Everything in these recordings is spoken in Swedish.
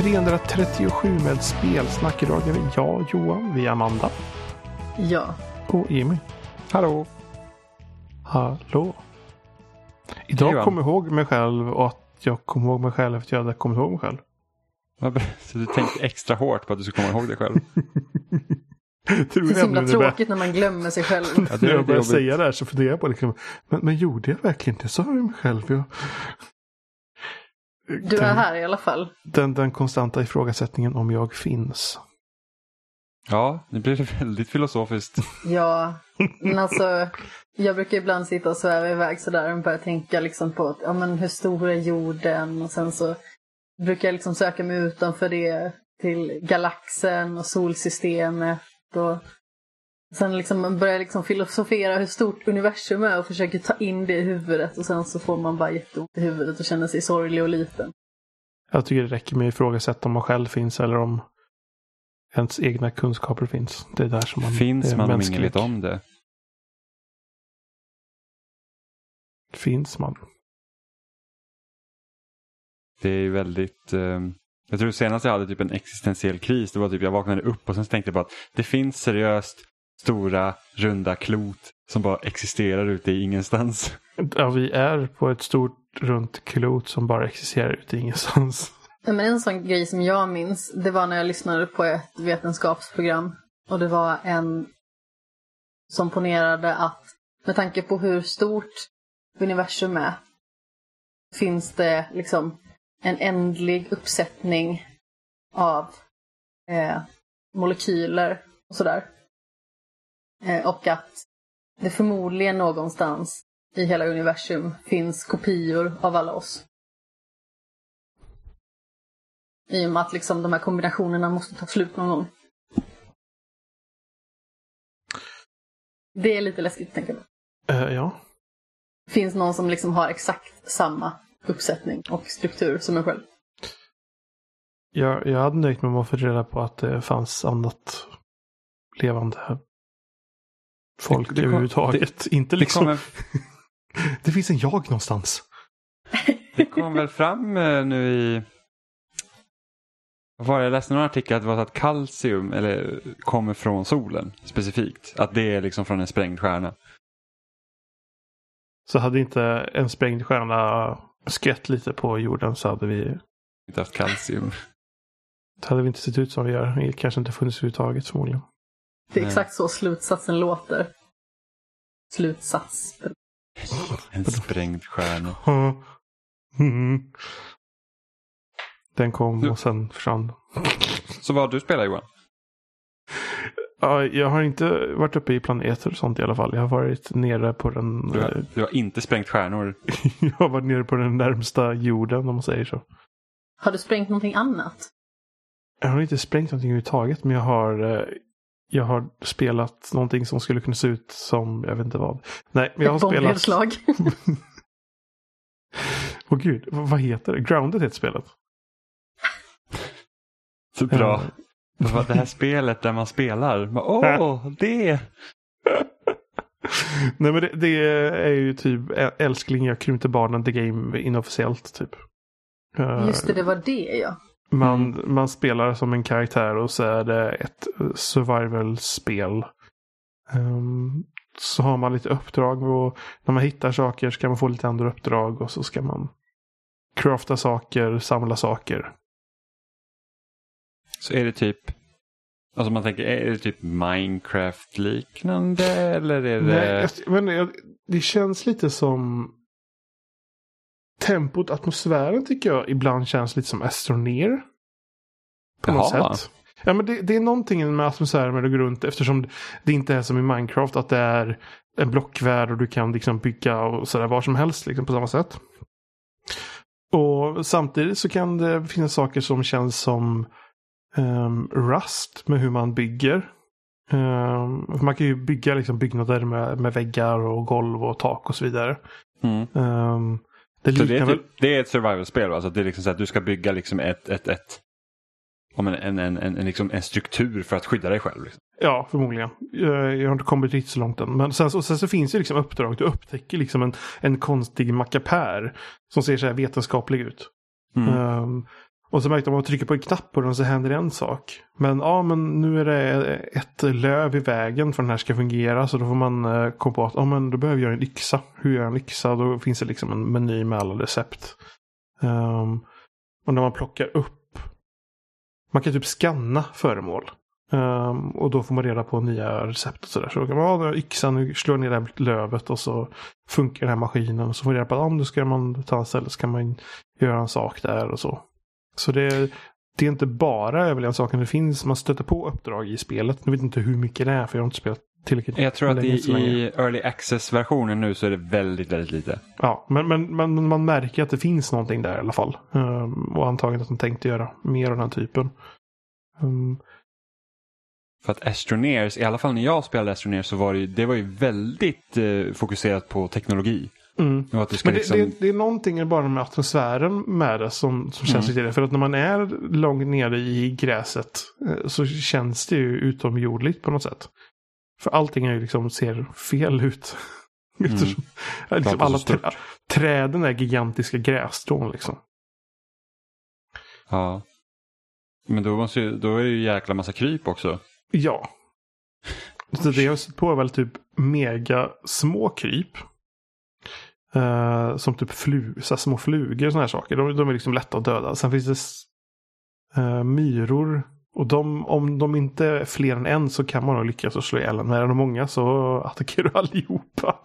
Avsnitt 337 med spelsnack. Idag är vi jag, Johan, vi är Amanda Ja. och Emil. Hallå! Hallå. Idag Johan. kom jag ihåg mig själv och att jag kom ihåg mig själv efter att jag hade kommit ihåg mig själv. Så du tänkte extra hårt på att du skulle komma ihåg dig själv? Det är så himla börjar- tråkigt när man glömmer sig själv. Ja, När det är jag jobbigt. säga det här så funderar jag på liksom, men, men gjorde jag verkligen det? Sa jag mig själv? Jag... Du är den, här i alla fall. Den, den konstanta ifrågasättningen om jag finns. Ja, nu blir det väldigt filosofiskt. Ja, men alltså jag brukar ibland sitta och sväva iväg sådär och börja tänka liksom på att, ja, men hur stor är jorden och sen så brukar jag liksom söka mig utanför det till galaxen och solsystemet och sen liksom börjar liksom filosofera hur stort universum är och försöker ta in det i huvudet och sen så får man bara jätteont i huvudet och känner sig sorglig och liten. Jag tycker det räcker med att ifrågasätta om man själv finns eller om ens egna kunskaper finns. Det är där som man Finns är man om ingen vet om det? Finns man? Det är väldigt... Eh, jag tror senast jag hade typ en existentiell kris, det var typ jag vaknade upp och sen tänkte jag på att det finns seriöst stora runda klot som bara existerar ute i ingenstans. Ja, vi är på ett stort runt klot som bara existerar ute i ingenstans. Ja, Men en sån grej som jag minns, det var när jag lyssnade på ett vetenskapsprogram. Och det var en som ponerade att med tanke på hur stort universum är finns det liksom en ändlig uppsättning av eh, molekyler och sådär. Eh, och att det förmodligen någonstans i hela universum finns kopior av alla oss. I och med att liksom de här kombinationerna måste ta slut någon gång. Det är lite läskigt att tänka på. Eh, ja. Finns någon som liksom har exakt samma uppsättning och struktur som en själv. Jag, jag hade nöjt mig med att få reda på att det fanns annat levande folk Det- det kom- överhuvudtaget. Inte Det liksom, kommer, det finns en jag någonstans. det kom väl fram eh, nu i... Var det? Jag läste någon artikel att det var så att kalcium eller, kommer från solen specifikt. Att det är liksom från en sprängd stjärna. Så hade inte en sprängd stjärna skvätt lite på jorden så hade vi, Inte haft kalcium. så hade vi inte sett ut som vi gör. Det kanske inte funnits överhuvudtaget förmodligen. Det är Nej. exakt så slutsatsen låter. Slutsats. En sprängd stjärna. Mm. Den kom och sen försvann. Så vad har du spelat Johan? Ja, jag har inte varit uppe i planeter och sånt i alla fall. Jag har varit nere på den... Du har, du har inte sprängt stjärnor. jag har varit nere på den närmsta jorden om man säger så. Har du sprängt någonting annat? Jag har inte sprängt någonting överhuvudtaget men jag har eh, jag har spelat någonting som skulle kunna se ut som, jag vet inte vad. Nej, men jag har Ett spelat... bombnedslag? Åh gud, vad heter det? Grounded heter spelet. Så bra. Eh, Det var det här spelet där man spelar. Åh, det! Nej men det, det är ju typ älskling jag krympte barnen the game inofficiellt typ. Eh, Just det, det var det ja. Man, man spelar som en karaktär och så är det ett survival-spel. Ehm, så har man lite uppdrag och när man hittar saker så kan man få lite andra uppdrag och så ska man crafta saker, samla saker. Så är det typ, alltså man tänker, är det typ Minecraft-liknande eller är det? Nej, men det känns lite som tempot, atmosfären tycker jag ibland känns lite som Astroneer. På något Jaha. sätt. Ja, men det, det är någonting med atmosfären gå runt eftersom det inte är som i Minecraft att det är en blockvärld och du kan liksom bygga och sådär var som helst liksom på samma sätt. Och samtidigt så kan det finnas saker som känns som ehm, Rust med hur man bygger. Ehm, man kan ju bygga liksom byggnader med, med väggar och golv och tak och så vidare. Mm. Ehm, det Så det är, typ, det är ett survival-spel, alltså det är liksom så att du ska bygga liksom ett, ett, ett om en, en, en, en, liksom en struktur för att skydda dig själv. Liksom. Ja, förmodligen. Jag, jag har inte kommit riktigt så långt än. Men sen, så- sen så finns det liksom uppdrag. Du upptäcker liksom en, en konstig mackapär som ser så här vetenskaplig ut. Mm. Ehm, och så märkte de att man trycker på en knapp på den så händer en sak. Men ja, men nu är det ett löv i vägen för den här ska fungera. Så då får man eh, komma på att ja, men då behöver jag en yxa. Hur gör jag en yxa? Då finns det liksom en meny med alla recept. Um, och när man plockar upp. Man kan typ skanna föremål. Um, och då får man reda på nya recept och sådär. Så då kan man ha yxan, nu slår ner det här lövet och så funkar den här maskinen. Och så får man reda på att om då ska man ta en ställe så kan man göra en sak där och så. Så det, det är inte bara överlevnadssaken det finns. Man stöter på uppdrag i spelet. Nu vet inte hur mycket det är för jag har inte spelat tillräckligt Jag tror att i, i Early Access-versionen nu så är det väldigt, väldigt lite. Ja, men, men, men man märker att det finns någonting där i alla fall. Um, och antagligen att de tänkte göra mer av den typen. Um, för att Astroneers, i alla fall när jag spelade Astroneers så var det, det var ju väldigt eh, fokuserat på teknologi. Mm. Men det, liksom... det, det, är någonting bara med atmosfären med det som, som känns mm. lite För att när man är långt nere i gräset eh, så känns det ju utomjordligt på något sätt. För allting är ju liksom, ser fel ut. Mm. liksom alla trä, träden är gigantiska grässtrån liksom. Ja. Men då, måste ju, då är det ju jäkla massa kryp också. Ja. Så det jag har sett på är väl typ mega små kryp. Uh, som typ flu, så små flugor och sådana här saker. De, de, är liksom lätta att döda. Sen finns det uh, myror. Och de, om de inte är fler än en så kan man nog lyckas slå ihjäl en. Men är de många så attackerar du allihopa.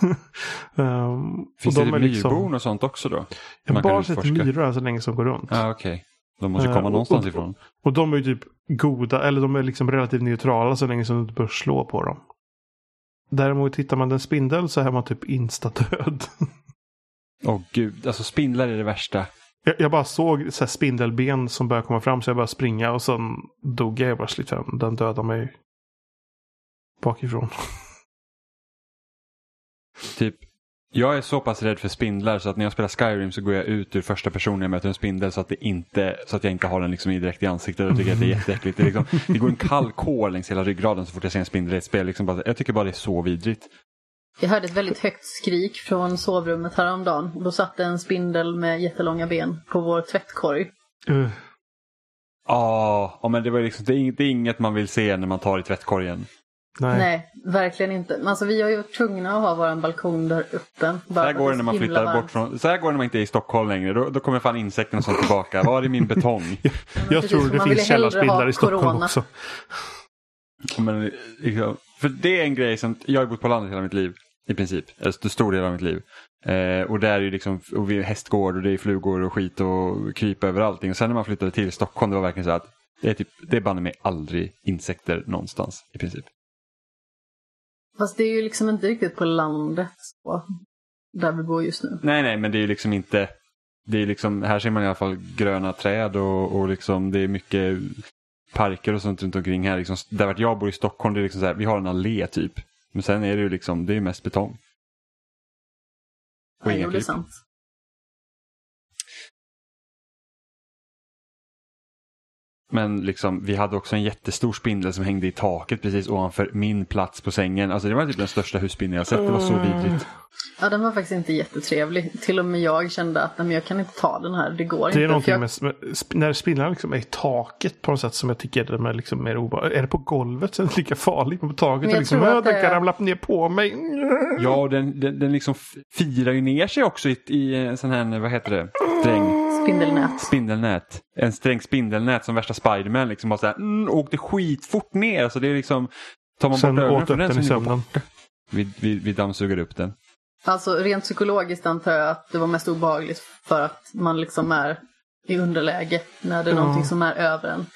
um, finns och de det liksom- myrbon och sånt också då? Jag har bara sett myror än så länge som går runt. Ah, okay. De måste komma uh, någonstans och, ifrån. Och de är ju typ goda, eller de är liksom relativt neutrala så länge som du inte bör slå på dem. Däremot hittar man en spindel så är man typ insta-död. Åh oh, gud, alltså spindlar är det värsta. Jag, jag bara såg så spindelben som började komma fram så jag började springa och sen dog jag bara slit Den dödade mig bakifrån. Typ jag är så pass rädd för spindlar så att när jag spelar Skyrim så går jag ut ur första personen jag möter en spindel så att, det inte, så att jag inte har den liksom direkt i ansiktet och tycker att det är jätteäckligt. Det, liksom, det går en kall kår längs hela ryggraden så fort jag ser en spindel i ett spel. Liksom bara, jag tycker bara det är så vidrigt. Jag hörde ett väldigt högt skrik från sovrummet häromdagen. Då satt en spindel med jättelånga ben på vår tvättkorg. Uh. Ja, men det, var liksom, det är, det är inget man vill se när man tar i tvättkorgen. Nej. Nej, verkligen inte. Alltså, vi har ju varit tvungna att ha vår balkong där öppen. Så här går det när man flyttar varmt. bort från, så här går det när man inte är i Stockholm längre. Då, då kommer fan insekterna och sånt tillbaka. Var är min betong? jag, jag tror det finns källarspindlar i Stockholm corona. också. Men, liksom, för det är en grej som, jag har bott på landet hela mitt liv. I princip, eller stor del av mitt liv. Eh, och där är ju liksom och vi är hästgård och det är flugor och skit och kryp över allting. Och sen när man flyttade till Stockholm det var verkligen så att det är, typ, det är banne mig aldrig insekter någonstans i princip. Fast det är ju liksom inte riktigt på landet så, där vi bor just nu. Nej, nej, men det är ju liksom inte... Det är liksom, här ser man i alla fall gröna träd och, och liksom, det är mycket parker och sånt runt omkring här. Liksom, där vart jag bor i Stockholm, det är liksom så här, vi har en allé typ. Men sen är det ju liksom, det är mest betong. Och ja, inga det är sant. Men liksom, vi hade också en jättestor spindel som hängde i taket precis ovanför min plats på sängen. Alltså det var typ den största husspindeln jag sett. Det var så vidrigt. Ja, den var faktiskt inte jättetrevlig. Till och med jag kände att men jag kan inte ta den här. Det går inte. Det är någonting jag... med, med, när spindlarna liksom är i taket på något sätt som jag tycker de är liksom mer obehagligt. Är det på golvet så är det lika farligt. Men på taket men liksom, att den kan ramla ner på mig. Ja, den, den, den liksom firar ju ner sig också i, i en sån här, vad heter det, sträng. Spindelnät. Spindelnät. En sträng spindelnät som värsta Spiderman liksom bara så här, mm, åkte skitfort ner. Så det är liksom, tar man Sen bort ögonen från den, den i sömnen. Vi, vi, vi dammsuger upp den. Alltså rent psykologiskt antar jag att det var mest obehagligt för att man liksom är i underläge när det är ja. någonting som är över en.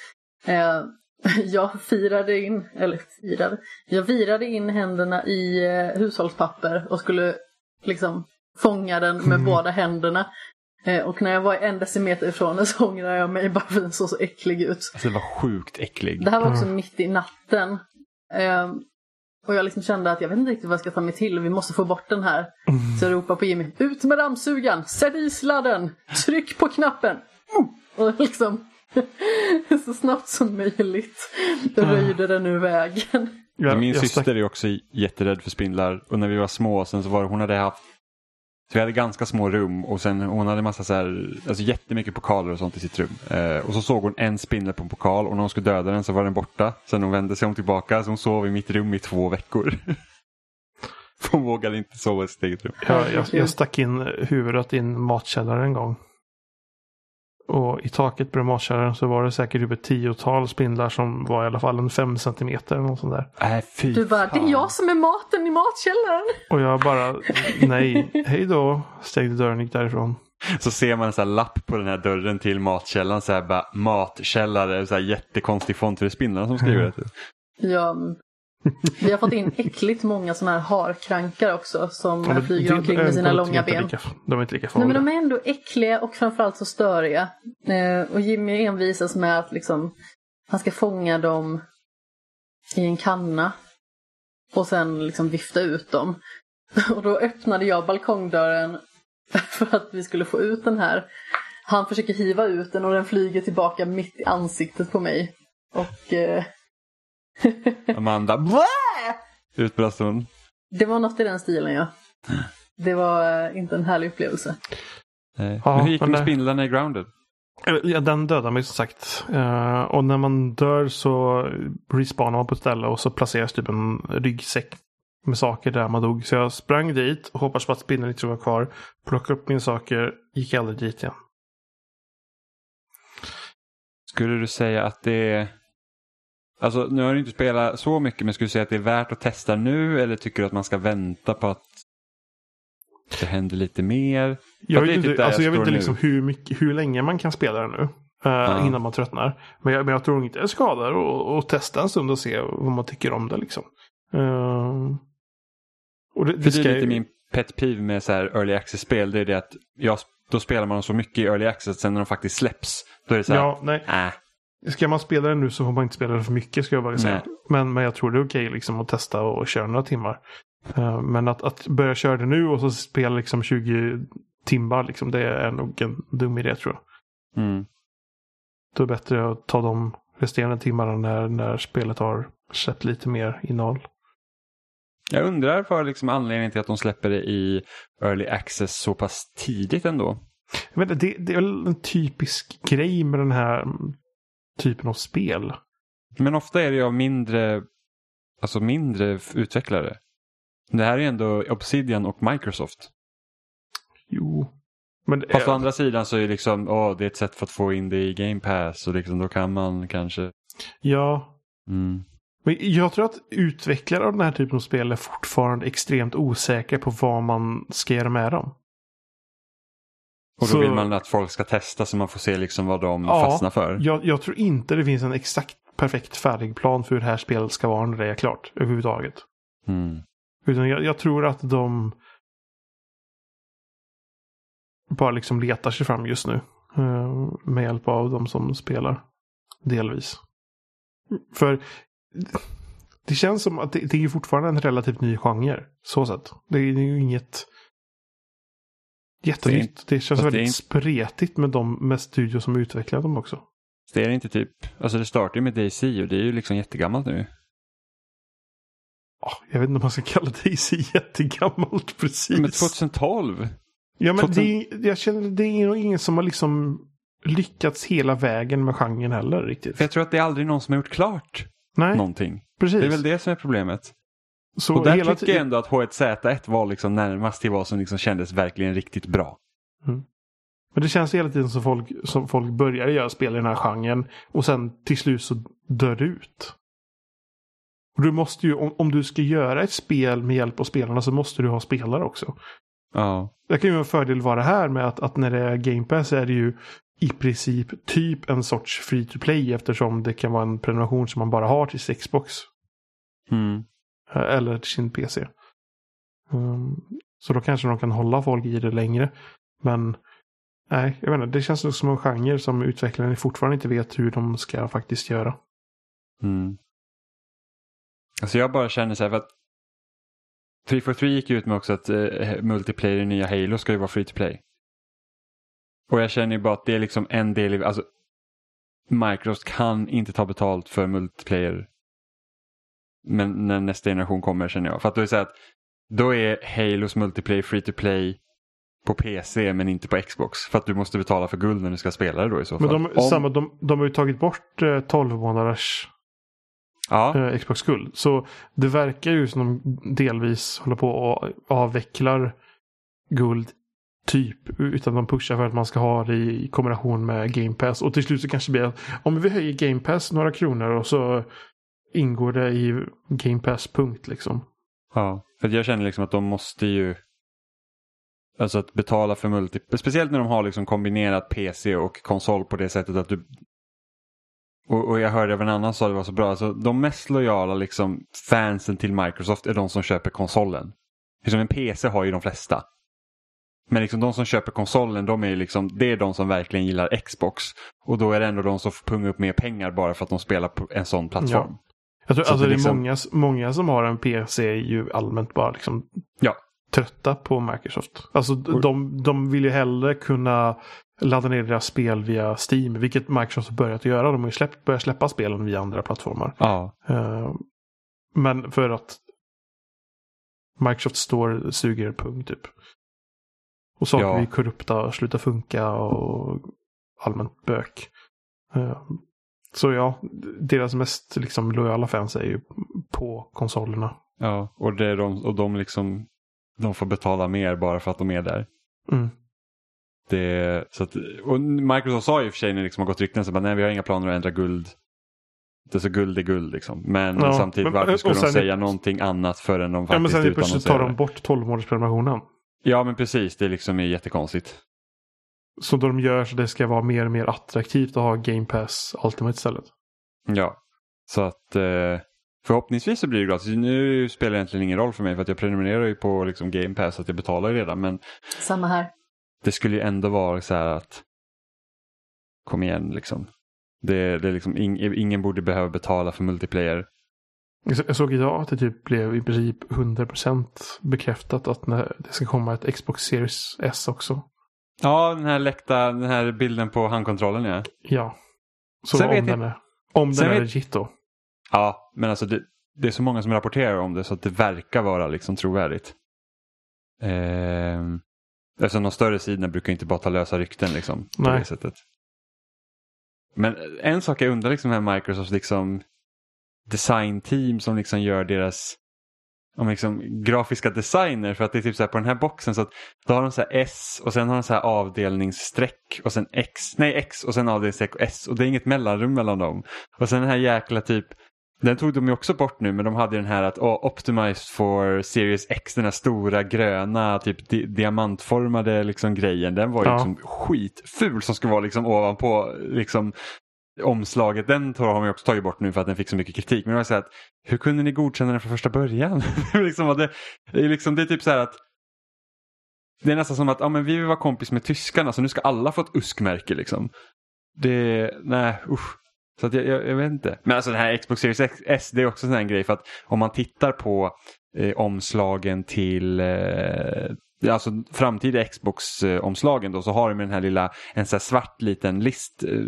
Eh, jag firade in, eller firade, jag virade in händerna i eh, hushållspapper och skulle liksom fånga den med mm. båda händerna. Eh, och när jag var en decimeter ifrån den så ångrade jag mig bara för den såg så äcklig ut. Alltså det var sjukt äcklig. Det här var också mm. mitt i natten. Eh, och jag liksom kände att jag vet inte riktigt vad jag ska ta mig till. Vi måste få bort den här. Mm. Så jag ropade på Jimmy. Ut med dammsugaren! Sätt i sladden! Tryck på knappen! Mm. Och liksom så snabbt som möjligt röjde den ur vägen. Ja, Min syster är också jätterädd för spindlar. Och när vi var små sen så var det, hon hade haft så vi hade ganska små rum och sen hon hade massa så här, alltså jättemycket pokaler och sånt i sitt rum. Eh, och så såg hon en spindel på en pokal och när hon skulle döda den så var den borta. Sen hon vände sig om tillbaka så hon sov i mitt rum i två veckor. Hon vågade inte sova i sitt eget rum. Jag, jag, jag stack in huvudet i en matkällare en gång. Och i taket på matkällaren så var det säkert typ ett tiotal spindlar som var i alla fall en fem centimeter eller något sånt där. Äh, fy Du bara, det är fan. jag som är maten i matkällaren. Och jag bara, nej, hej då, stängde dörren och gick därifrån. Så ser man en sån här lapp på den här dörren till matkällan. Så här bara matkällare, så här jättekonstig font. För det är spindlarna som skriver det. Ja, vi har fått in äckligt många sådana här harkrankar också som Ja, flyger omkring med sina de är långa ben. Lika, de är inte lika Nej, men farliga. de är ändå äckliga och framförallt så störiga. Eh, och Jimmy envisas med att liksom, han ska fånga dem i en kanna och sen liksom vifta ut dem. Och då öppnade jag balkongdörren för att vi skulle få ut den här. Han försöker hiva ut den och den flyger tillbaka mitt i ansiktet på mig. Och eh, Amanda, utbrast hon. det var något i den stilen ja. Det var eh, inte en härlig upplevelse. Nej. Ja, men hur gick det med spindlarna i Grounded? Ja, den dödar mig som sagt. Eh, och när man dör så respawnar man på ett ställe och så placeras typ en ryggsäck med saker där man dog. Så jag sprang dit och hoppades på att spindeln inte var kvar. Plockade upp mina saker, gick aldrig dit igen. Skulle du säga att det är... Alltså nu har du inte spelat så mycket men skulle du säga att det är värt att testa nu eller tycker du att man ska vänta på att det händer lite mer? Jag vet typ inte, alltså jag jag vet inte liksom hur, mycket, hur länge man kan spela det nu. eh, Ja. Innan man tröttnar. Men jag, men jag tror inte det skadar och, och testa en stund och se vad man tycker om det. Liksom. Eh, och det, det det är lite min pet peeve med så här early access-spel. Det är det att jag, då spelar man så mycket i early access sen när de faktiskt släpps. Då är det så här, Ja, nej. äh, Ska man spela det nu så får man inte spela det för mycket ska jag bara säga. Nej. Men, men jag tror det är okej liksom att testa och köra några timmar. Eh, men att, att börja köra det nu och så spela liksom 20 timmar liksom, det är nog en dum idé tror jag. mm. Då är det bättre att ta de resterande timmarna när, när spelet har släppt lite mer innehåll. Jag undrar vad liksom anledningen till att de släpper det i early access så pass tidigt ändå. Jag vet det, det är väl en typisk grej med den här typen av spel. Men ofta är det ju av mindre, alltså mindre utvecklare. Det här är ändå Obsidian och Microsoft. Jo. Men Fast å andra sidan så är det liksom, åh, det är ett sätt för att få in det i Game Pass och liksom, då kan man kanske... ja, Mm. Men jag tror att utvecklare av den här typen av spel är fortfarande extremt osäkra på vad man ska göra med dem. Och då Så- vill man att folk ska testa så man får se liksom vad de Ja, fastnar för. Jag, jag tror inte det finns en exakt perfekt färdig plan för hur det här spelet ska vara när det är klart överhuvudtaget. Mm. Utan jag, jag tror att de bara liksom letar sig fram just nu. eh, Med hjälp av de som spelar. Delvis. För det känns som att det, det är fortfarande en relativt ny genre. Så sett. Det är ju inget jättenytt. Det, känns fast det väldigt inte- spretigt med de med studios som utvecklar dem också. Det är inte typ, alltså det startar ju med DayZ och det är ju liksom jättegammalt nu. Ja, jag vet inte om man ska kalla DC jättegammalt precis. Men 2012? Ja, men 2000 det, jag känner det är nog ingen som har liksom lyckats hela vägen med genren heller riktigt. För jag tror att det är aldrig någon som har gjort klart Nej, någonting. precis. Det är väl det som är problemet. Så och där hela tycker jag ändå att H1Z1 var liksom närmast till vad som liksom kändes verkligen riktigt bra. Men det känns hela tiden som folk, som folk börjar göra spel i den här genren och sen till slut så dör det ut. Och du måste ju, om, om du ska göra ett spel med hjälp av spelarna så måste du ha spelare också. Ja. Det kan ju en fördel vara här med att, att när det är Game Pass är det ju i princip typ en sorts free to play eftersom det kan vara en prenumeration som man bara har till Xbox. Mm. Eh, eller till sin PC. Um, ehm, så då kanske de kan hålla folk i det längre. Men nej, jag vet inte. Det känns nog som en genre som utvecklarna fortfarande inte vet hur de ska faktiskt göra. Mm. Alltså jag bara känner så här för att 343 gick ut med också att eh, multiplayer i nya Halo ska ju vara free to play. Och jag känner ju bara att det är liksom en del i, alltså Microsoft kan inte ta betalt för multiplayer. Men när nästa generation kommer känner jag. För att då är så att då är Halos multiplayer free to play på PC men inte på Xbox. För att du måste betala för guld när du ska spela det då i så fall. Men de, Om- samma, de, de har ju tagit bort eh, 12 månaders Ja, eh, Xbox guld. Så det verkar ju som de delvis håller på och avvecklar guld typ. Utan de pushar för att man ska ha det i kombination med Game Pass. Och till slut så kanske det blir att om vi höjer Game Pass några kronor och så ingår det i Game Pass punkt liksom. ja. För jag känner liksom att de måste ju Alltså att betala för multi... Speciellt när de har liksom kombinerat PC och konsol på det sättet att du... Och, och jag hörde av en annan sa det var så bra. Alltså, de mest lojala liksom fansen till Microsoft är de som köper konsolen. Liksom en PC har ju de flesta. Men liksom de som köper konsolen, de är liksom, det är de som verkligen gillar Xbox. Och då är det ändå de som får punga upp mer pengar bara för att de spelar på en sån plattform. Jag tror, Så alltså att det är liksom- många, många som har en PC är ju allmänt bara liksom Ja. trötta på Microsoft. Alltså de, de vill ju hellre kunna ladda ner deras spel via Steam, vilket Microsoft har börjat göra. De har ju släppt, börjat släppa spelen via andra plattformar. Ja, Eh, men för att Microsoft Store suger pung typ. Och saker Ja. blir korrupta och slutar funka och allmänt bök. Eh, så ja, deras mest liksom, lojala fans är ju på konsolerna. ja. Och, det är de, och de liksom, de får betala mer bara för att de är där. Mm. Det, så att, och Microsoft sa ju i för sig när det liksom har gått rykten så bara, nej vi har inga planer att ändra guld. Det är så guld är guld liksom. Men Ja, samtidigt men- varför skulle de säga någonting annat förrän de Ja, men faktiskt sen helt plötsligt tar utannonserar de bort 12 månadersprenumerationen. Ja men precis, det är liksom är jättekonstigt. Så de gör så det ska vara mer och mer attraktivt att ha Game Pass Ultimate istället. Ja, så att eh, förhoppningsvis så blir det gratis. Nu spelar det egentligen ingen roll för mig för att jag prenumererar ju på liksom Game Pass så att jag betalar redan. Men Samma här. det skulle ju ändå vara så här att kom igen liksom. Det, det är liksom ing, ingen borde behöva betala för multiplayer. Jag så- Jag såg idag att det typ blev i princip 100% bekräftat att det ska komma ett Xbox Series S också. Ja, den här läckta, den här bilden på handkontrollen ja. Ja. Så Sen om vet den är, om den sen är legit då. Ja, men alltså det, det är så många som rapporterar om det så att det verkar vara liksom trovärdigt. Ehm, eftersom de större sidorna brukar inte bara ta lösa rykten liksom. På Nej. det sättet. Men en sak jag undrar liksom med Microsofts liksom designteam som liksom gör deras om liksom grafiska designer för att det är typ så här på den här boxen så att då har de så här S och sen har de så här avdelningsstreck och sen X, nej X och sen avdelningsstreck och S och det är inget mellanrum mellan dem. Och sen den här jäkla typ, den tog de ju också bort nu men de hade den här att oh, optimized for Series X, den här stora gröna typ di diamantformade liksom grejen. Den var ju Ja. liksom skitful som skulle vara liksom ovanpå liksom omslaget. Den har man ju också tagit bort nu för att den fick så mycket kritik. Men det var så här att hur kunde ni godkänna den från första början? det, är liksom, det, det, är liksom, det är typ så här att det är nästan som att ja, men vi vill vara kompis med tyskarna så nu ska alla få ett uskmärke liksom. Det, nej usch. Så att jag, jag, jag vet inte. Men alltså den här Xbox Series X, S det är också en sån här grej för att om man tittar på eh, omslagen till eh, Alltså framtida Xbox-omslagen då så har de den här lilla, en här svart liten list eh,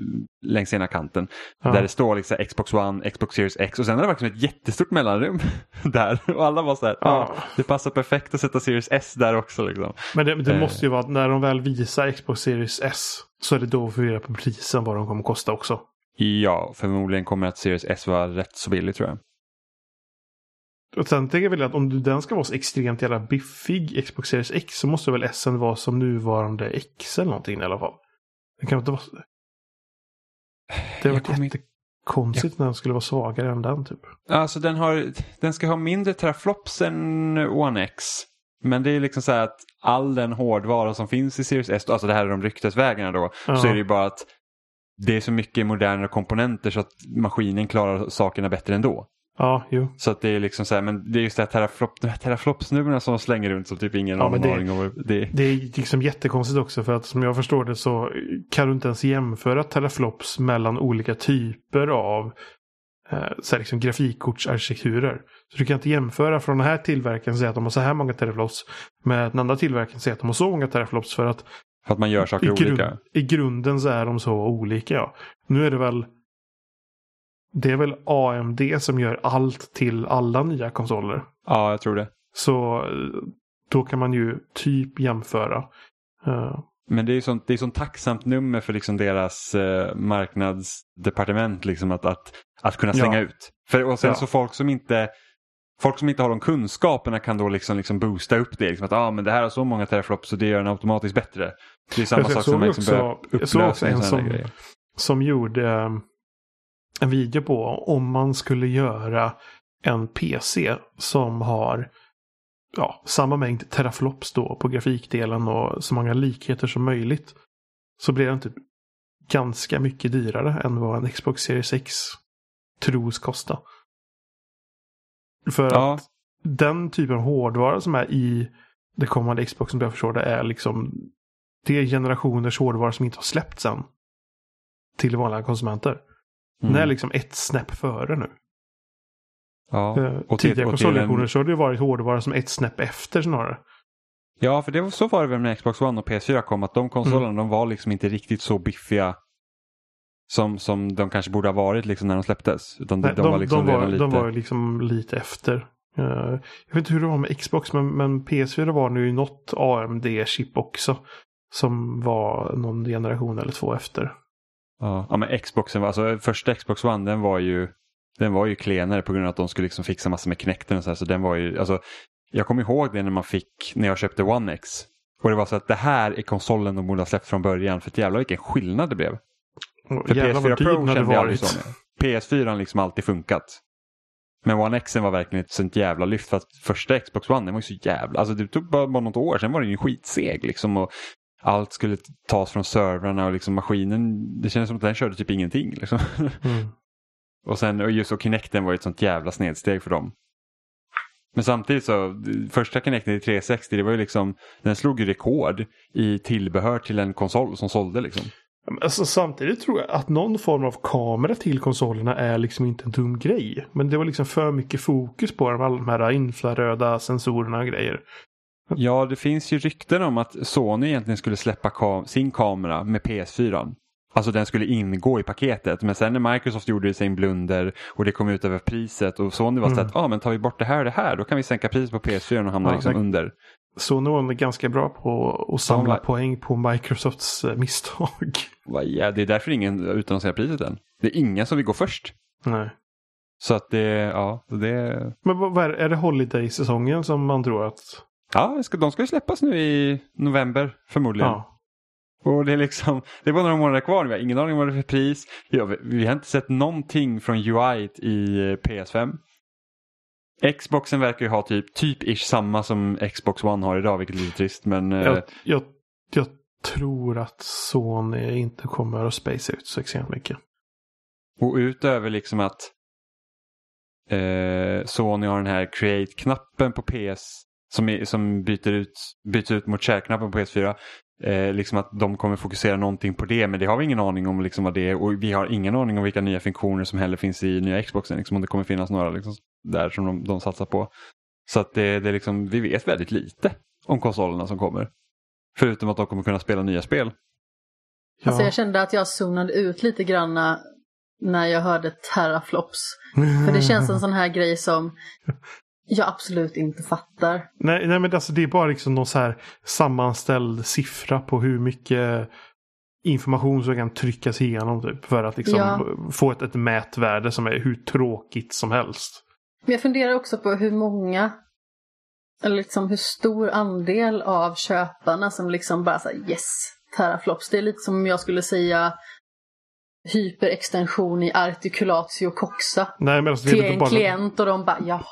längs ena kanten. Ja. Där det står liksom Xbox One, Xbox Series X och sen är det verkligen ett jättestort mellanrum där. Och alla var så här, ja. Ja. det passar perfekt att sätta Series S där också liksom. Men det, det Eh. måste ju vara att när de väl visar Xbox Series S så är det då vi reda på prisen vad de kommer kosta också. Ja, förmodligen kommer att Series S vara rätt så billig tror jag. Och sen tänker jag väl att om den ska vara så extremt jävla biffig Xbox Series X så måste väl S vara som nuvarande X eller någonting i alla fall. Det kan inte vara... Det Jag inte- jättekonstigt när den skulle vara svagare än den typ. Alltså den, har, den ska ha mindre teraflops än One X. Men det är liksom så här att all den hårdvara som finns i Series S, alltså det här är de ryktesvägarna då, Ja. så är det ju bara att det är så mycket modernare komponenter så att maskinen klarar sakerna bättre ändå. Ja, jo. Så att det är liksom så här, men det är just det här teraflop, de här teraflopsnumren som slänger runt som typ ingen Ja, har aning om. Det, Det är liksom jättekonstigt också för att som jag förstår det så kan du inte ens jämföra teraflops mellan olika typer av eh, så liksom grafikkortsarkitekturer. Så du kan inte jämföra från den här tillverkaren säga att de har så här många teraflops med den andra tillverkaren säga att de har så många teraflops för att för att man gör saker i, olika. i grunden så är de så olika. Ja. Nu är det väl det är väl AMD som gör allt till alla nya konsoler. Ja, jag tror det. Så eh, då kan man ju typ jämföra. Uh, Men det är ju sånt, det är sånt tacksamt nummer för liksom deras eh, marknadsdepartement liksom att, att, att kunna slänga Ja. ut. För, och sen Ja. så folk som inte Folk som inte har de kunskaperna kan då liksom, liksom boosta upp det. Liksom att ah, men det här har så många teraflops så det gör den automatiskt bättre. Det är samma Jag sak som liksom också- börjar jag såg också upplösa en som- som gjorde eh, en video på om man skulle göra en PC som har ja, samma mängd teraflops då på grafikdelen och så många likheter som möjligt. Så blir den typ ganska mycket dyrare än vad en Xbox Series X tros kosta. För Ja. att den typen av hårdvara som är i det kommande Xbox som jag förstår det är liksom det är generationers hårdvara som inte har släppts än. Till vanliga konsumenter. Mm. Den är liksom ett snäpp före nu. ja. Eh, och Tidigare till en- konsolgenerationer så har det varit hårdvara som ett snäpp efter snarare. Ja, för det var, så var det väl när Xbox One och PS4 kom, att de konsolerna Mm. de var liksom inte riktigt så biffiga som, som de kanske borde ha varit liksom när de släpptes. Utan de, Nej, de, var liksom de, var, lite... de var liksom lite efter. Eh, jag vet inte hur det var med Xbox men, men PS4 var nu något AMD-chip också. Som var någon generation eller två efter. Ja, ja men Xboxen, alltså första Xbox One den var ju den var ju klenare på grund av att de skulle liksom fixa massor med Kinecten och så här, så den var ju, alltså jag kommer ihåg det när man fick, när jag köpte One X. Och det var så att det här är konsolen de borde ha släppt från början, för jävlar vilken skillnad det blev. För jävlar PS4 vad dyr den Pro kände jag aldrig så. med. PS4 har liksom alltid funkat. Men One X var verkligen ett sånt jävla lyft för att första Xbox One den var ju så jävla, alltså det tog bara, bara något år sen var den ju skitseg liksom. Och allt skulle tas från servrarna och liksom maskinen, det kändes som att den körde typ ingenting. Liksom. Mm. Och sen och just och Kinecten var ju ett sånt jävla snedsteg för dem. Men samtidigt så, första Kinecten i 360 det var ju liksom, den slog ju rekord i tillbehör till en konsol som sålde liksom. Alltså, samtidigt tror jag att någon form av kamera till konsolerna är liksom inte en dum grej. Men det var liksom för mycket fokus på alla de här infraröda sensorerna och grejer. Ja, det finns ju rykten om att Sony egentligen skulle släppa ka- sin kamera med PS4. Alltså den skulle ingå i paketet. Men sen när Microsoft gjorde sin blunder och det kom ut över priset och Sony var så Mm. att ah, men tar vi bort det här och det här då kan vi sänka priset på PS4 och hamna Ja, liksom det- under. Sony var ganska bra på att samla var- poäng på Microsofts eh, misstag. Jä- Det är därför ingen utannonserar priset än. Det är ingen som vill gå först. Nej. Så att det, ja, det... Men vad vad är, det? är det Holiday-säsongen som man tror att... Ja, de ska ju släppas nu i november förmodligen. Ja. Och det är liksom, det bara några månader kvar. Vi har ingen aning om vad det är för pris. Vi, vi har inte sett någonting från UI i eh, PS5. Xboxen verkar ju ha typ, typ ish samma som Xbox One har idag, vilket är lite trist. Men eh, Jag, jag, jag tror att Sony inte kommer att space ut så extremt mycket. och utöver liksom att eh, Sony har den här create-knappen på PS som, är, som byter, ut, byter ut mot share-knappen på PS4. Eh, liksom att de kommer fokusera någonting på det men det har vi ingen aning om liksom vad det är och vi har ingen aning om vilka nya funktioner som heller finns i nya Xboxen. Liksom, om det kommer finnas några liksom, där som de, de satsar på. Så att det, det är liksom, vi vet väldigt lite om konsolerna som kommer. Förutom att de kommer kunna spela nya spel. Ja. Alltså jag kände att jag zonade ut lite granna när jag hörde teraflops. För det känns en sån här grej som jag absolut inte fattar. nej, nej, men alltså det är bara liksom någon så här sammanställd siffra på hur mycket information som kan tryckas igenom typ, för att liksom Ja. få ett, ett mätvärde som är hur tråkigt som helst. Men jag funderar också på hur många, eller liksom hur stor andel av köparna som liksom bara säger yes, teraflops. Det är lite som om jag skulle säga hyperextension i articulatio coxa Nej, men alltså, det, till är väl en bara, klient och de bara jaha.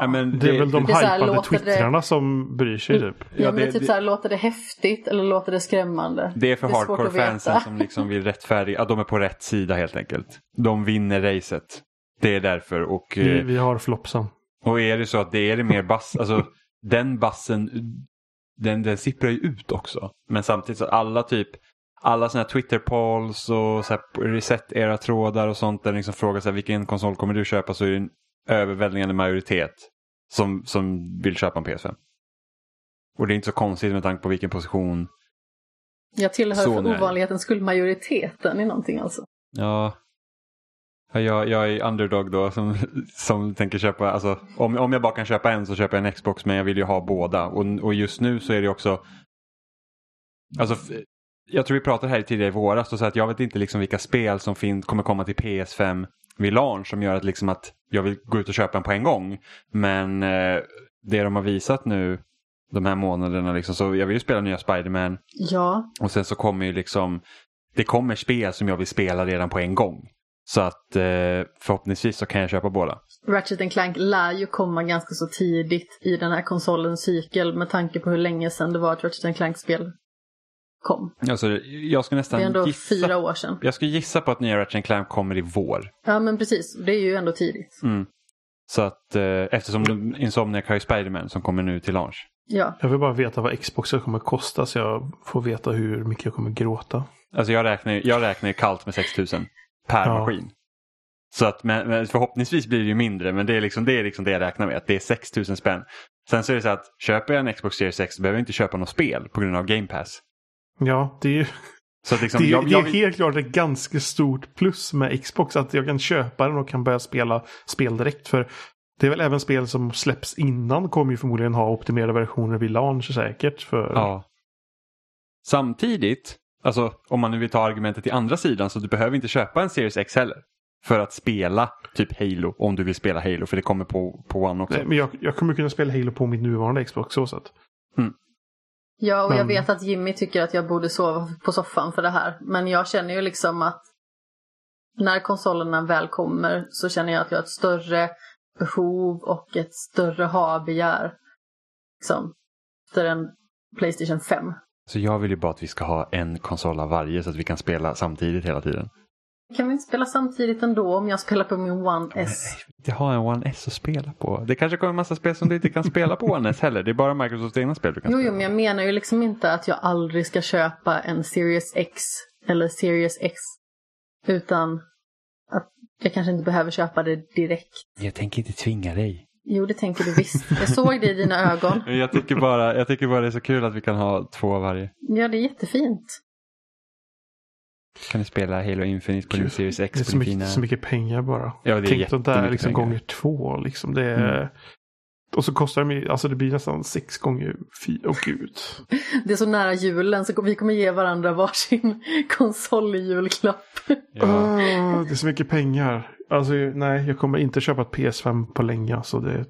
Ja, men det är väl de det är så här, hypade låter det- twittrarna som bryr sig typ. Ja, Ja, men det är det- typ det- så här, låter det häftigt eller låter det skrämmande? Det är för hardcore-fansen veta. som liksom vill rättfärdiga, att de är på rätt sida helt enkelt. De vinner racet. Det är därför och, Vi, eh, vi har flopsen. och är det så att det är det mer bass, alltså den bassen, den, den sipprar ju ut också. Men samtidigt så alla typ, alla sådana här Twitter-polls och så här reset-era-trådar och sånt där liksom frågar så här, vilken konsol kommer du köpa så är det en överväldigande majoritet som, som vill köpa en PS5. Och det är inte så konstigt med tanke på vilken position Jag tillhör Så för ovanlighetens skull majoriteten i någonting alltså. Ja. Ja, Jag, jag är underdog då som, som tänker köpa, alltså om, om jag bara kan köpa en så köper jag en Xbox men jag vill ju ha båda. Och, och just nu så är det också, Alltså, jag tror vi pratade här tidigare i våras och så att jag vet inte liksom vilka spel som fin- kommer komma till PS5 vid launch som gör att, liksom att jag vill gå ut och köpa en på en gång. Men eh, det de har visat nu de här månaderna, liksom, så jag vill ju spela nya Spider-Man Ja, och sen så kommer ju liksom det kommer spel som jag vill spela redan på en gång. Så att eh, förhoppningsvis så kan jag köpa båda. Ratchet Clank lär ju komma ganska så tidigt i den här konsolens cykel med tanke på hur länge sedan det var att Ratchet Clank-spel kom. Alltså, jag ska Det nästan är ändå gissa, fyra år sedan. Jag ska gissa på att nya Ratchet Clank kommer i vår. Ja men precis, det är ju ändå tidigt. Mm. Så att eh, eftersom Insomniac har ju Spider-Man som kommer nu till launch. Ja, Jag vill bara veta vad Xboxen kommer kosta så jag får veta hur mycket jag kommer gråta. Alltså jag räknar, ju- jag räknar ju kallt med 6000 per Ja. maskin. Så att men, men förhoppningsvis blir det ju mindre men det är, liksom, det är liksom det jag räknar med. Att det är 6000 spänn. Sen så är det så att köper jag en Xbox Series X så behöver jag inte köpa något spel på grund av Game Pass. Ja, det är ju Så liksom, det är, jag, det jag är helt klart ett ganska stort plus med Xbox. Att jag kan köpa den och kan börja spela spel direkt. För det är väl även spel som släpps innan kommer ju förmodligen ha optimerade versioner vid launch säkert. För... Ja. Samtidigt, alltså om man nu vill ta argumentet till andra sidan så du behöver inte köpa en Series X heller. För att spela typ Halo om du vill spela Halo för det kommer på, på One också. Nej, men jag, jag kommer kunna spela Halo på mitt nuvarande Xbox så sätt. Ja och jag Men- vet att Jimmy tycker att jag borde sova på soffan för det här. Men jag känner ju liksom att när konsolerna väl kommer så känner jag att jag har ett större behov och ett större ha-begär. Liksom, efter en Playstation 5. Så jag vill ju bara att vi ska ha en konsol av varje så att vi kan spela samtidigt hela tiden. Kan vi inte spela samtidigt ändå om jag spelar på min One S? Jag har en One S att spela på. Det kanske kommer en massa spel som du inte kan spela på One S heller. Det är bara Microsofts egna spel du kan Jo, jo, spela. men jag menar ju liksom inte att jag aldrig ska köpa en Series X eller Series X. Utan att jag kanske inte behöver köpa det direkt. Jag tänker inte tvinga dig. Jo, det tänker du visst. Jag såg det i dina ögon. Jag tycker, bara, jag tycker bara det är så kul att vi kan ha två av varje. Ja, det är jättefint. Kan du spela Halo Infinite på din Series Det är X så mycket, fina... så mycket pengar bara. Ja, det är Tänk sånt där liksom pengar. gånger två. Liksom. Det är... Mm. Och så kostar de ju, alltså det blir nästan sex gånger fyra. Åh gud. Det är så nära julen så vi kommer ge varandra varsin konsol i julklapp. Ja. Ah, det är så mycket pengar. Alltså nej, jag kommer inte köpa ett PS5 på länge. Alltså det,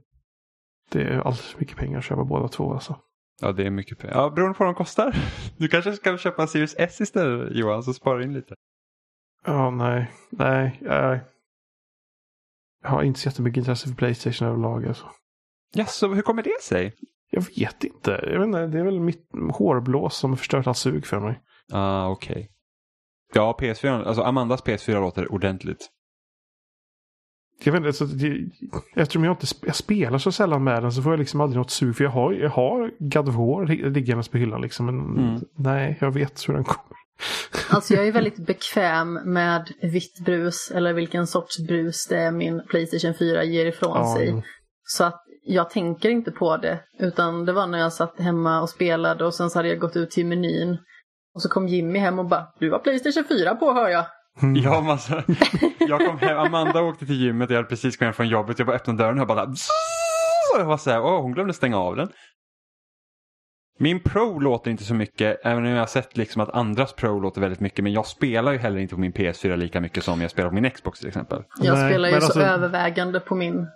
det är alldeles för mycket pengar att köpa båda två. Alltså. Ja, det är mycket pengar. Ja, beroende på vad de kostar. Du kanske ska köpa en Series S istället Johan, så sparar in lite. Ja, nej, nej. nej. Jag har inte så jättemycket intresse för Playstation överlag. Alltså. Ja, så hur kommer det sig? Jag vet inte. Jag vet inte. Det är väl mitt hårblås som har förstört all sug för mig. Ah, okej. Ja, PS4, alltså Amandas PS4 låter ordentligt. Jag vet inte, så det, eftersom jag inte sp- jag spelar så sällan med den så får jag liksom aldrig något sug. För jag har, jag har God of War lig- liggandes på hyllan liksom. Men Mm. nej, jag vet hur den kommer. Alltså jag är väldigt bekväm med vitt brus eller vilken sorts brus det är min Playstation 4 ger ifrån Ja, sig. jo. Så att jag tänker inte på det. Utan det var när jag satt hemma och spelade och sen så hade jag gått ut till menyn. Och så kom Jimmy hem och bara, du har Playstation 4 på hör jag. Mm. Ja, men alltså, jag kom hem, Amanda åkte till gymmet och jag hade precis kommit hem från jobbet. Jag bara öppnade dörren och jag bara så jag var så här, åh, hon glömde stänga av den. Min Pro låter inte så mycket, även om jag har sett liksom att andras Pro låter väldigt mycket. Men jag spelar ju heller inte på min PS4 lika mycket som jag spelar på min Xbox till exempel. Jag Nej, spelar ju så alltså- övervägande på min.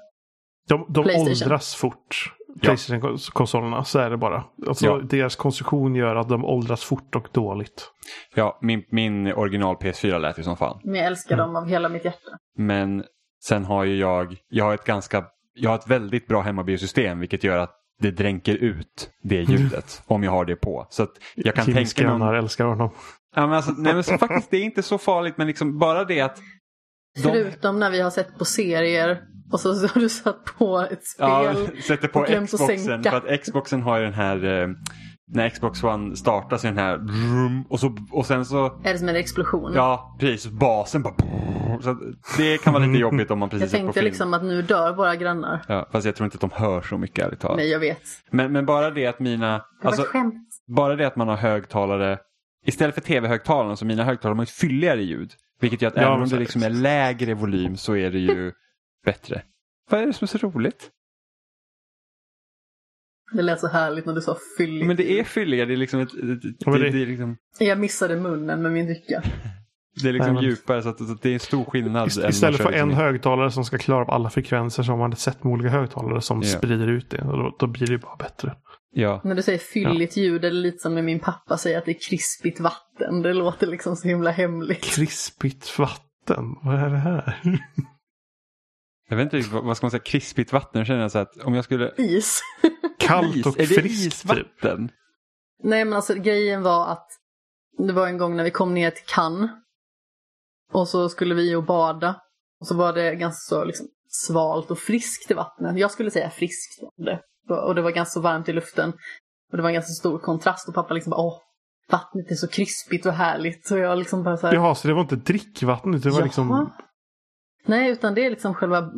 De, de Playstation. åldras fort. Playstation-konsolerna, så är det bara. Alltså, Ja. Deras konstruktion gör att de åldras fort och dåligt. Ja, min, min original PS4 lät ju som fan. Men jag älskar dem av hela mitt hjärta. Men sen har ju jag, jag har ett ganska, jag har ett väldigt bra hemmabiosystem vilket gör att det dränker ut det ljudet om jag har det på. Så att jag kan Jimmys tänka mig... grannar älskar honom. Ja, men alltså, nej, men så faktiskt det är inte så farligt men liksom bara det att Förutom när vi har sett på serier och så, har du satt på ett spel. ja, sätter på Xboxen för att Xboxen har ju den här eh, när Xbox One startar så är den här och, så, och sen så Är det som en explosion? Ja, precis. Basen bara... Så det kan vara lite jobbigt om man precis jag sett på tänkte film. liksom att nu dör våra grannar. Ja, fast jag tror inte att de hör så mycket ärligt talat. Nej, jag vet. Men, men bara det att mina... Det Alltså, bara det att man har högtalare... Istället för tv-högtalarna så mina högtalare har ett fylligare ljud. Vilket gör att Ja, även om det liksom är lägre volym så är det ju bättre. Vad är det som är så roligt? Det lät så härligt när du sa fylligt. Men det är fylliga, det är liksom ett... ett det, det- det, är liksom, Jag missade munnen med min dricka. Det är liksom Nej, men- djupare så att, så att det är en stor skillnad. Istället för en liksom- högtalare som ska klara av alla frekvenser så har man ett sätt med olika högtalare som Ja. sprider ut det. Och då, då blir det bara bättre. Ja, När du säger fylligt ljud är det lite som när min pappa säger att det är krispigt vatten. Det låter liksom så himla hemligt. Krispigt vatten, vad är det här? jag vet inte vad ska man säga, krispigt vatten. Jag känner så att om jag skulle... Is. Kallt och är det friskt typ. Nej men alltså grejen var att det var en gång när vi kom ner till Cannes. Och så skulle vi och bada. Och så var det ganska så liksom svalt och friskt i vattnet. Jag skulle säga friskt var det. Och det var ganska så varmt i luften. Och det var en ganska stor kontrast och pappa liksom bara åh, vattnet är så krispigt och härligt. Och jag liksom bara så här, Jaha, så det var inte drickvatten utan det var Jaha. liksom... Nej, utan det är liksom själva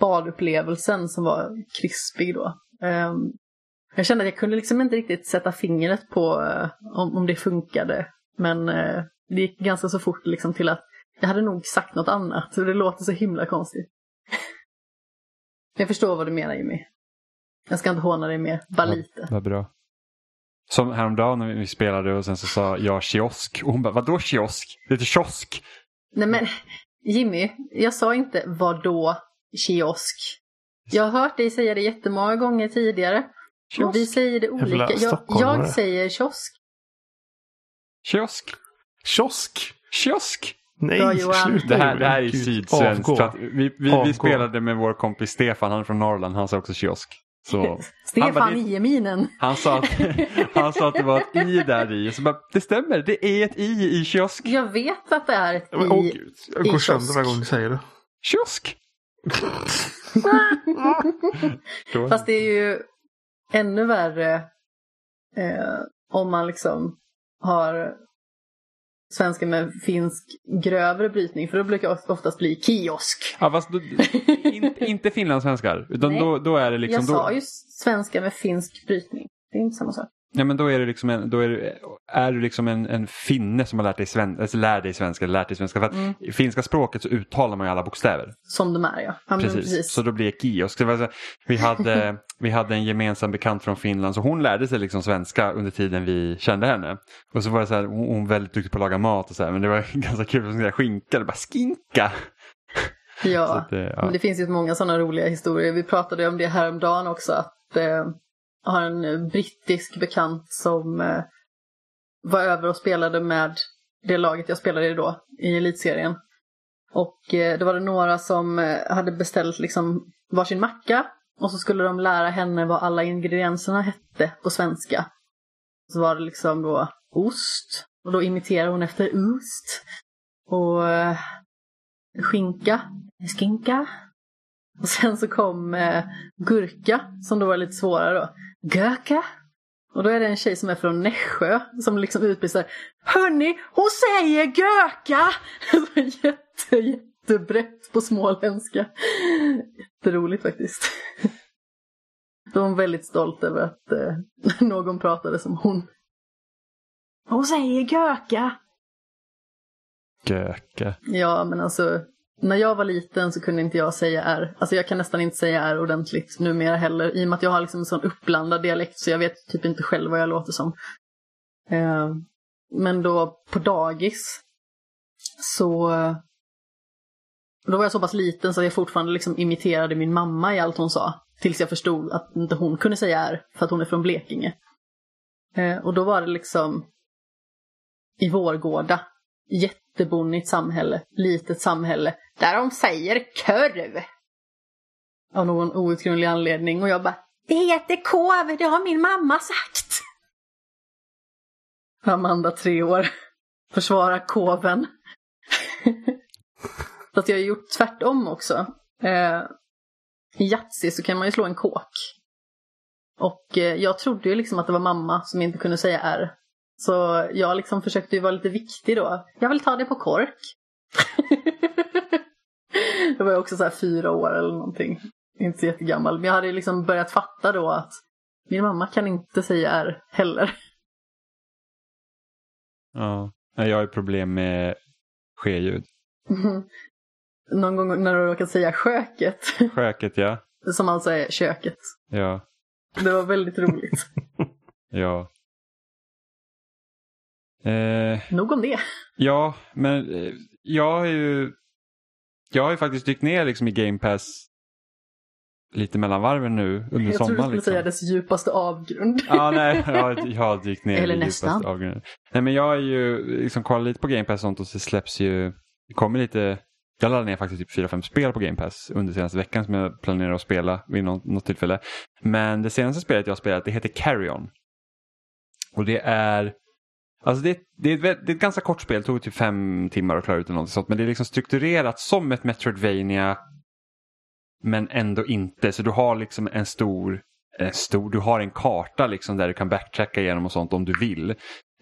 badupplevelsen som var krispig då. Ehm, jag kände att jag kunde liksom inte riktigt sätta fingret på eh, om, om det funkade. Men eh, det gick ganska så fort liksom till att jag hade nog sagt något annat. Så det låter så himla konstigt. jag förstår vad du menar Jimmy. Jag ska inte håna dig mer, bara lite. Vad bra. Som häromdagen när vi spelade och sen så sa jag kiosk. Och hon bara, vadå kiosk? Det heter kiosk. Nej men Jimmy, jag sa inte vad då kiosk. Jag har hört dig säga det jättemånga gånger tidigare. Och vi Kiosk. säger det olika. Jag, jag säger kiosk. Kiosk. Kiosk! Kiosk. Nej, Johan. sluta Det här, det här är sydsvenskt. Vi, vi, vi spelade med vår kompis Stefan, han är från Norrland, han sa också kiosk. Så Han bara, Stefan det- Ieminen. han, sa att, han sa att det var ett i där i. Så bara, det stämmer, det är ett i i kiosk. Jag vet att det är ett Men, åh i. gud, jag i går sönder kiosk. varje gång du säger det. Kiosk. Fast det är ju ännu värre eh, om man liksom har svenska med finsk grövre brytning. För då brukar det oftast bli kiosk. Ja, fast då, in, inte finlandssvenskar. Utan då, då är det liksom... jag sa då, ju svenska med finsk brytning. Det är inte samma sak. Ja, men då är det liksom en, då är, det, är du liksom en, en finne som har lärt dig, sven, alltså lär dig svenska. Lärt dig svenska. För att Mm. I finska språket så uttalar man ju alla bokstäver. Som de är ja. Precis. precis. Så då blir det kiosk. Vi, hade, vi hade en gemensam bekant från Finland så hon lärde sig liksom svenska under tiden vi kände henne. Och så var det så här, hon var väldigt duktig på att laga mat och så här, men det var ganska kul. Sa skinka, det bara skinka. Ja. det- ja. Men det finns ju många sådana roliga historier. Vi pratade om det häromdagen också. Att eh, jag har en eh, brittisk bekant som eh, var över och spelade med det laget jag spelade i då, i elitserien. Och eh, då var det några som eh, hade beställt liksom varsin macka. Och så skulle de lära henne vad alla ingredienserna hette på svenska. Så var det liksom då ost. Och då imiterar hon efter ost. Och eh, skinka, skinka. Och sen så kom eh, gurka, som då var lite svårare då. Göka. Och då är det en tjej som är från Nässjö som liksom utbrister Hörni, hon säger göka! Jätte, jättebrett på småländska. Jätteroligt faktiskt. Då var hon väldigt stolt över att eh, någon pratade som hon. Hon säger göka! Göke. Ja, men alltså när jag var liten så kunde inte jag säga R. Alltså jag kan nästan inte säga R ordentligt numera heller. I och med att jag har liksom en sån uppblandad dialekt så jag vet typ inte själv vad jag låter som. Eh, men då på dagis så då var jag så pass liten så att jag fortfarande liksom imiterade min mamma i allt hon sa. Tills jag förstod att inte hon kunde säga R för att hon är från Blekinge. Eh, och då var det liksom i Vårgårda. Jättebonnigt samhälle, litet samhälle, där de säger korv. Av någon outgrundlig anledning och jag bara Det heter kov, det har min mamma sagt. Amanda, tre år. Försvara koven. Så att jag har gjort tvärtom också. Eh, I Yatzy så kan man ju slå en kåk. Och eh, jag trodde ju liksom att det var mamma som inte kunde säga R. Så jag liksom försökte ju vara lite viktig då. Jag vill ta det på kork. Då var jag också så här fyra år eller någonting. Inte så jättegammal. Men jag hade liksom börjat fatta då att min mamma kan inte säga R heller. Ja. Jag har ju problem med ske-ljud. Någon gång när du råkat säga sköket. Sköket ja. Som alltså är köket. ja. Det var väldigt roligt. Ja. Eh, Nog om det. ja, men eh, jag har ju jag har ju faktiskt dykt ner liksom i Game Pass lite mellan varven nu under Jag trodde du sommaren. skulle Liksom. säga dess djupaste avgrund. Ja, nej, jag, jag har dykt ner Eller i nästan. djupaste avgrunden. Nej, men jag är ju liksom kollat lite på Game Pass och sånt och så släpps ju, det kommer lite, jag laddade ner faktiskt typ 4-5 spel på Game Pass under senaste veckan som jag planerar att spela vid något, något tillfälle. Men det senaste spelet jag har spelat det heter Carry On. Och det är Alltså det, det, är ett, det är ett ganska kort spel, det tog typ fem timmar att klara ut något sånt. Men det är liksom strukturerat som ett Metroidvania men ändå inte. Så du har liksom en stor, en stor du har en karta liksom där du kan backtracka igenom och sånt om du vill.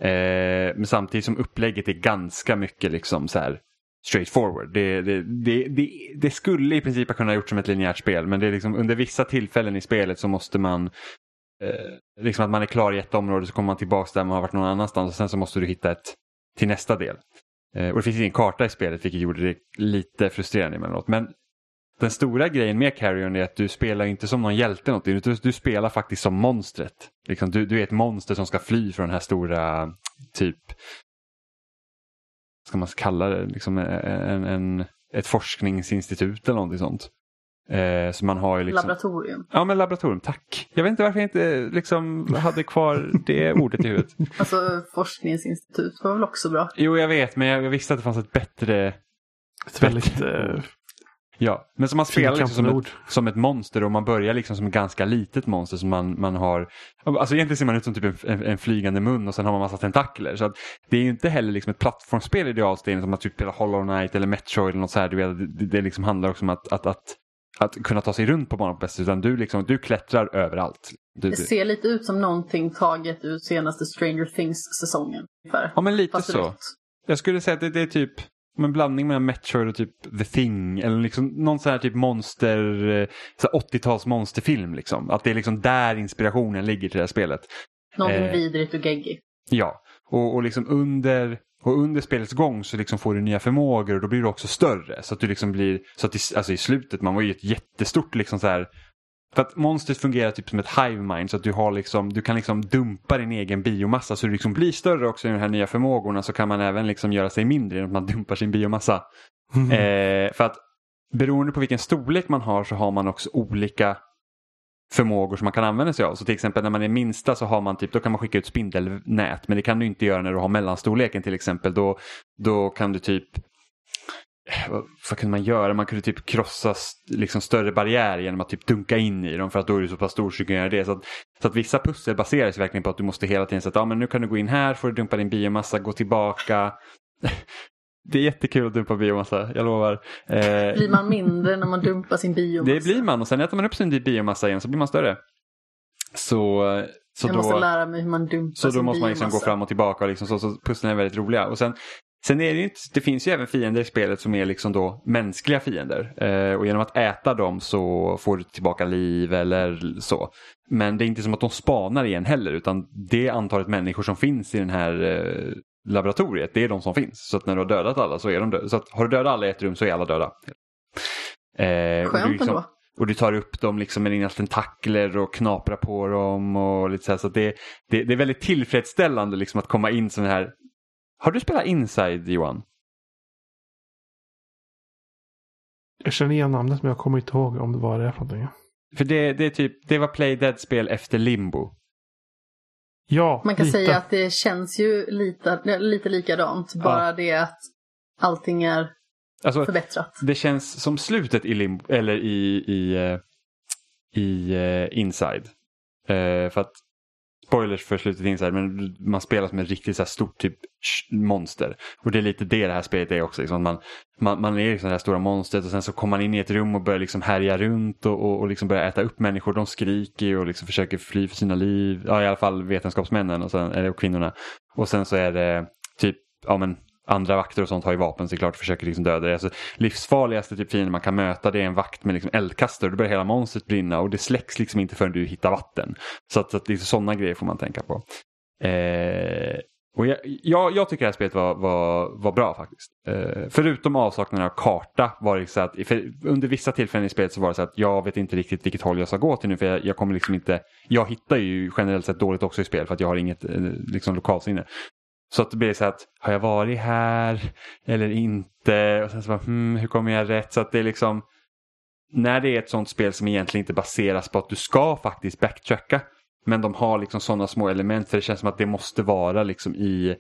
Eh, men samtidigt som upplägget är ganska mycket liksom så här straight forward. Det, det, det, det, det skulle i princip ha kunnat gjort som ett linjärt spel men det är liksom under vissa tillfällen i spelet så måste man eh, liksom att man är klar i ett område så kommer man tillbaka där man har varit någon annanstans och sen så måste du hitta ett till nästa del. Eh, och det finns ingen karta i spelet vilket gjorde det lite frustrerande emellanåt. Men den stora grejen med Carrion är att du spelar inte som någon hjälte någonting, du, du spelar faktiskt som monstret. Liksom, du, du är ett monster som ska fly från den här stora, typ, vad ska man kalla det, liksom en, en, ett forskningsinstitut eller någonting sånt. Eh, så man har ju liksom... Laboratorium. Ja men laboratorium, tack. Jag vet inte varför jag inte liksom hade kvar det ordet i huvudet. Alltså forskningsinstitut var väl också bra. Jo jag vet men jag, visste att det fanns ett bättre Ett väldigt eh, Ja, men som man spelar liksom som, ett, som ett monster och man börjar liksom som ett ganska litet monster som man, man har. Alltså egentligen ser man ut som typ en, en, en flygande mun och sen har man massa tentakler. Så att det är ju inte heller liksom ett plattformsspel i det avseendet som att typ spela Hollow Knight eller Metroid eller något så här. Du vet, det, det liksom handlar också om att, att, att, att kunna ta sig runt på banan på bästa sätt. Utan du, liksom, du klättrar överallt. Du, Det du. ser lite ut som någonting taget ur senaste Stranger Things-säsongen. Ja men lite Fast så. Jag skulle säga att det, det är typ en blandning mellan Metroid och typ The Thing. Eller liksom någon sån här typ monster, eh, så här 80-tals monsterfilm liksom. Att det är liksom där inspirationen ligger till det här spelet. Någonting Eh. vidrigt och geggigt. Ja, och, och liksom under och under spelets gång så liksom får du nya förmågor och då blir du också större. Så att du liksom blir, så att i, alltså i slutet, man var ju ett jättestort liksom så här. För att monstret fungerar typ som ett hive mind så att du har liksom, du kan liksom dumpa din egen biomassa så du liksom blir större också i de här nya förmågorna så kan man även liksom göra sig mindre genom att man dumpar sin biomassa. Eh, för att beroende på vilken storlek man har så har man också olika förmågor som man kan använda sig av. Så till exempel när man är minsta så har man typ, då kan man skicka ut spindelnät. Men det kan du inte göra när du har mellanstorleken till exempel. Då, då kan du typ eh, vad, vad kunde man göra? Man kunde typ krossa liksom större barriärer genom att typ dunka in i dem för att då är du så pass stor så du kan göra det. Så att, så att vissa pussel baseras verkligen på att du måste hela tiden säga att ah, men nu kan du gå in här, får du dumpa din biomassa, gå tillbaka. Det är jättekul att dumpa biomassa, jag lovar. Eh, Blir man mindre när man dumpar sin biomassa? det blir man och sen äter man upp sin biomassa igen så blir man större. Så, så jag då... måste lära mig hur man dumpar Så då måste man liksom gå fram och tillbaka och liksom så, så pusslen är väldigt roliga. Och sen, sen är det ju inte, det finns ju även fiender i spelet som är liksom då mänskliga fiender. Eh, och genom att äta dem så får du tillbaka liv eller så. Men det är inte som att de spanar igen heller utan det antalet människor som finns i den här eh, laboratoriet, det är de som finns. Så att när du har dödat alla så är de döda. Så att har du dödat alla i ett rum så är alla döda. Eh, och du Skönt liksom- ändå. och du tar upp dem liksom med dina tentakler och knaprar på dem och lite så här. Så att det, det, det är väldigt tillfredsställande liksom att komma in sån här. Har du spelat Inside Johan? Jag känner igen namnet men jag kommer inte ihåg om det var det för någonting. För det, det är typ, det var Play Dead-spel efter Limbo. Ja, Man kan lite. säga att det känns ju lite, lite likadant. Bara det att allting är Alltså, förbättrat. det känns som slutet i Limbo, eller i, i, eh, i eh, Inside. Eh, för att, spoilers för slutet in, så här, men man spelar som en riktigt så här stort typ monster. Och det är lite det det här spelet är också. Liksom. Man, man, man är liksom det här stora monstret och sen så kommer man in i ett rum och börjar liksom härja runt och, och, och liksom börjar äta upp människor. De skriker ju och liksom försöker fly för sina liv. Ja, i alla fall vetenskapsmännen och, sen, eller, och kvinnorna. Och sen så är det typ, ja men andra vakter och sånt har ju vapen såklart och försöker liksom döda dig. Alltså, livsfarligaste typ fienden man kan möta det är en vakt med liksom eldkastare. Då börjar hela monstret brinna och det släcks liksom inte förrän du hittar vatten. Så att, att liksom, sådana grejer får man tänka på. Eh, Och jag, jag, jag tycker det här spelet var, var, var bra faktiskt. Eh, förutom avsaknaden av karta var det så att under vissa tillfällen i spelet så var det så att jag vet inte riktigt vilket håll jag ska gå till nu för jag, jag kommer liksom inte, jag hittar ju generellt sett dåligt också i spel för att jag har inget eh, liksom, lokalsinne. Så att det blir så att, har jag varit här eller inte? Och sen så bara, hmm, hur kommer jag rätt? Så att det är liksom, när det är ett sånt spel som egentligen inte baseras på att du ska faktiskt backtracka. Men de har liksom sådana små element för det känns som att det måste vara liksom i,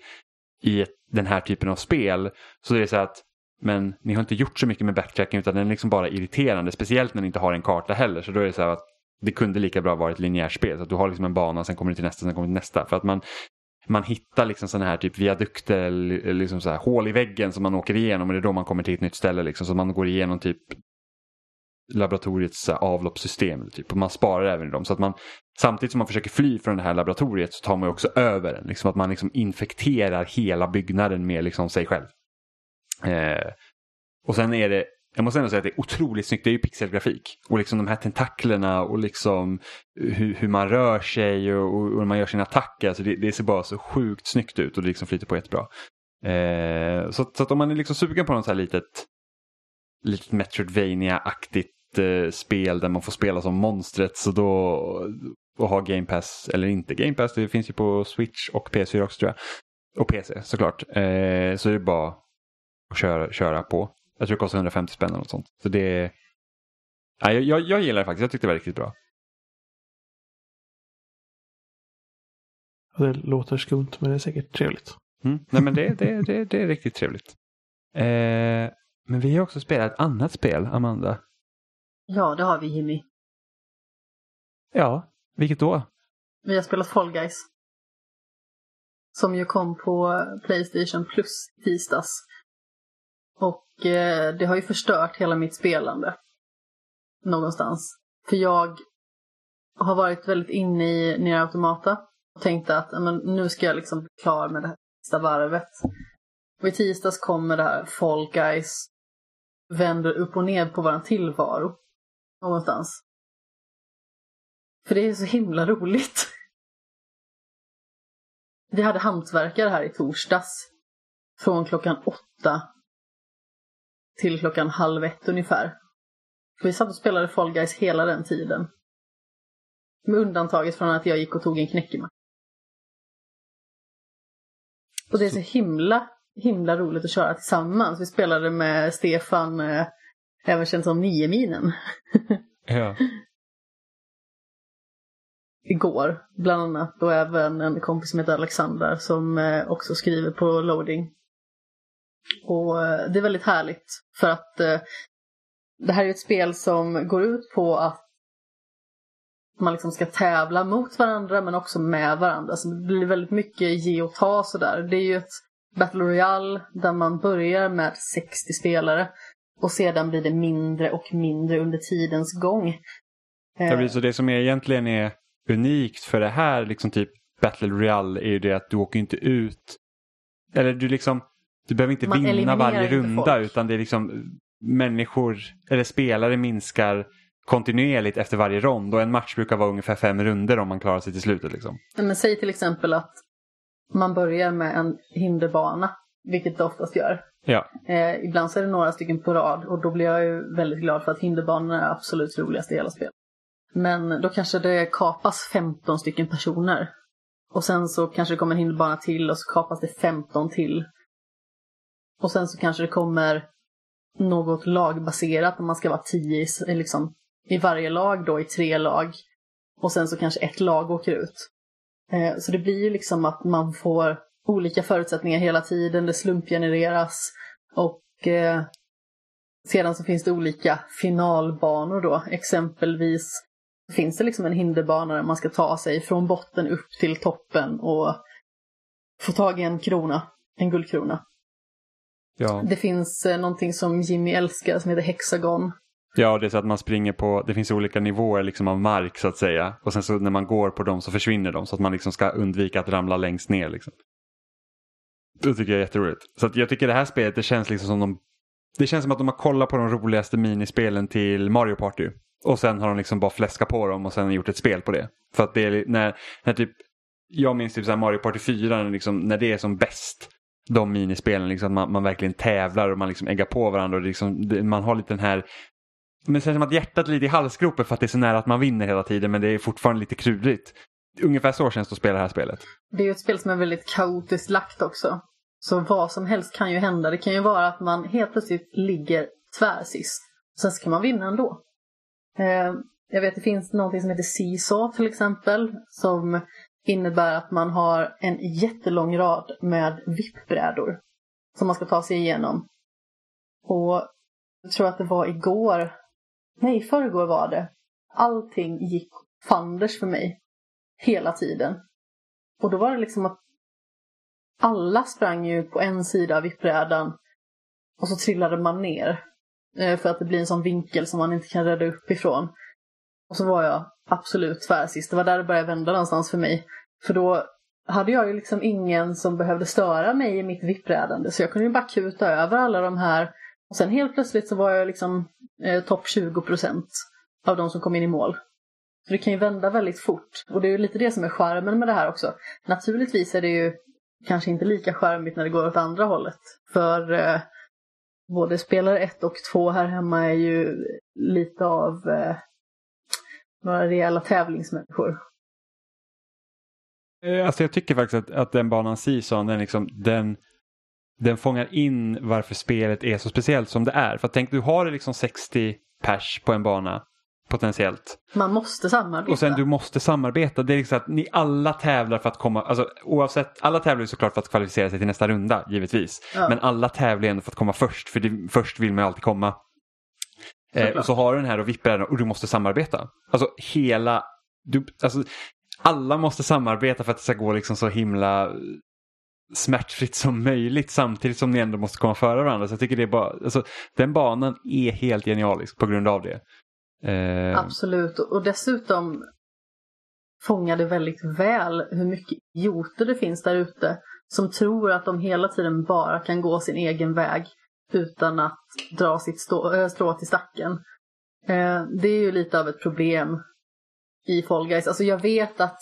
i den här typen av spel. Så det är så att, men ni har inte gjort så mycket med backtracking utan den är liksom bara irriterande. Speciellt när ni inte har en karta heller. Så då är det så här att det kunde lika bra varit ett. Så att du har liksom en bana, sen kommer du till nästa, sen kommer du till nästa. För att man, man hittar liksom sådana här typ viadukter, liksom så här, hål i väggen som man åker igenom och det är då man kommer till ett nytt ställe. Liksom, så man går igenom typ laboratoriets avloppssystem. Typ, och man sparar även i dem. Så att man, samtidigt som man försöker fly från det här laboratoriet så tar man också över den. Liksom att man liksom infekterar hela byggnaden med liksom sig själv. Eh, och sen är det, jag måste ändå säga att det är otroligt snyggt. Det är ju pixelgrafik. Och liksom de här tentaklerna och liksom hur, hur man rör sig och, och hur man gör sina attacker. Alltså det, det ser bara så sjukt snyggt ut och det liksom flyter på jättebra. Eh, så, så att om man är liksom sugen på något så här litet, litet Metroidvania-aktigt eh, spel där man får spela som monstret så då och ha Game Pass eller inte Game Pass. Det finns ju på Switch och PS4 också tror jag. Och PC såklart. Eh, så är det bara att köra, köra på. Jag tror det kostar 150 spänn eller något sånt. Så det ja, jag, jag gillar det faktiskt. Jag tyckte det var riktigt bra. Det låter skumt men det är säkert trevligt. Mm. Nej men det, det, det, det är riktigt trevligt. Eh, men vi har också spelat ett annat spel, Amanda. Ja, det har vi Jimmy. Ja, vilket då? Vi har spelat Fall Guys. Som ju kom på Playstation Plus tisdags. Och eh, det har ju förstört hela mitt spelande. Någonstans. För jag har varit väldigt inne i Nier Automata. Och tänkte att men, nu ska jag liksom bli klar med det här sista varvet. Och i tisdags kommer det här Fall Guys. Vänder upp och ner på våran tillvaro någonstans. För det är så himla roligt. Vi hade hantverkare här i torsdags. Från klockan åtta till klockan halv ett ungefär. Vi satt och spelade Fall Guys hela den tiden. Med undantaget från att jag gick och tog en knäckemacka. Och det är så himla, himla roligt att köra tillsammans. Vi spelade med Stefan eh, Även känd som Nieminen. ja. Igår, bland annat. Och även en kompis som heter Alexander som eh, också skriver på loading. Och eh, det är väldigt härligt för att eh, det här är ett spel som går ut på att man liksom ska tävla mot varandra men också med varandra. Så det blir väldigt mycket ge och ta sådär. Det är ju ett Battle Royale där man börjar med 60 spelare och sedan blir det mindre och mindre under tidens gång. Ja, så det som egentligen är unikt för det här, liksom typ Battle Royale, är ju det att du åker inte ut. Eller du liksom, du behöver inte Man vinna varje runda folk. utan det är liksom människor, eller spelare minskar kontinuerligt efter varje rond och en match brukar vara ungefär fem runder om man klarar sig till slutet. Liksom. Men säg till exempel att man börjar med en hinderbana, vilket det oftast gör. Ja. Eh, ibland så är det några stycken på rad och då blir jag ju väldigt glad för att hinderbanorna är absolut roligast i hela spelet. Men då kanske det kapas 15 stycken personer. Och sen så kanske det kommer en hinderbana till och så kapas det 15 till. Och sen så kanske det kommer något lagbaserat när man ska vara tio liksom, i varje lag då i tre lag. Och sen så kanske ett lag åker ut. Eh, så det blir ju liksom att man får olika förutsättningar hela tiden, det slumpgenereras och eh, sedan så finns det olika finalbanor då. Exempelvis finns det liksom en hinderbana där man ska ta sig från botten upp till toppen och få tag i en krona, en guldkrona. Ja. Det finns eh, någonting som Jimmy älskar som heter Hexagon. Ja, det är så att man springer på, det finns olika nivåer liksom av mark så att säga. Och sen så när man går på dem så försvinner de så att man liksom ska undvika att ramla längst ner. Liksom. Det tycker jag är jätteroligt. Så jag tycker det här spelet det känns liksom som de det känns som att de har kollat på de roligaste minispelen till Mario Party. Och sen har de liksom bara fläskat på dem och sen gjort ett spel på det. För att det är när, när typ jag minns typ så Mario Party 4 liksom, när det är som bäst. De minispelen, liksom, man, man verkligen tävlar och man liksom äggar på varandra. Och liksom, det, man har lite den här men det känns som att hjärtat är lite i halsgropen för att det är så nära att man vinner hela tiden men det är fortfarande lite krudligt. Ungefär så känns det att spela det här spelet. Det är ju ett spel som är väldigt kaotiskt lagt också. Så vad som helst kan ju hända. Det kan ju vara att man helt plötsligt ligger tvärsist. Sen så kan man vinna ändå. Eh, jag vet att det finns något som heter Seesaw till exempel. Som innebär att man har en jättelång rad med vippbrädor. Som man ska ta sig igenom. Och jag tror att det var igår. Nej, förrgår var det. Allting gick fanders för mig. Hela tiden. Och då var det liksom att alla sprang ju på en sida av vippbrädan och så trillade man ner. Eh, för att det blir en sån vinkel som man inte kan rädda upp ifrån. Och så var jag absolut tvärsist. Det var där det började vända någonstans för mig. För då hade jag ju liksom ingen som behövde störa mig i mitt vipprädande. Så jag kunde ju bara kuta över alla de här. Och sen helt plötsligt så var jag liksom eh, topp 20 procent av de som kom in i mål. Så det kan ju vända väldigt fort. Och det är ju lite det som är charmen med det här också. Naturligtvis är det ju kanske inte lika charmigt när det går åt andra hållet. För eh, både spelare 1 och 2 här hemma är ju lite av eh, några rejäla tävlingsmänniskor. Eh, alltså jag tycker faktiskt att, att den banan Season, den, liksom, den, den fångar in varför spelet är så speciellt som det är. För tänk, du har liksom 60 pers på en bana potentiellt. Man måste samarbeta. Och sen du måste samarbeta. Det är liksom att ni alla tävlar för att komma, alltså oavsett, alla tävlar ju såklart för att kvalificera sig till nästa runda givetvis. Ja. Men alla tävlar ändå för att komma först, för det, först vill man ju alltid komma. Eh, och så har du den här och vippar och du måste samarbeta. Alltså hela, du, alltså, alla måste samarbeta för att det ska gå liksom så himla smärtfritt som möjligt samtidigt som ni ändå måste komma före varandra. Så jag tycker det är bara, alltså, den banan är helt genialisk på grund av det. Eh... Absolut, och dessutom fångar det väldigt väl hur mycket idioter det finns där ute som tror att de hela tiden bara kan gå sin egen väg utan att dra sitt stå, eh, strå till stacken. Eh, det är ju lite av ett problem i Fall Guys. Alltså jag vet att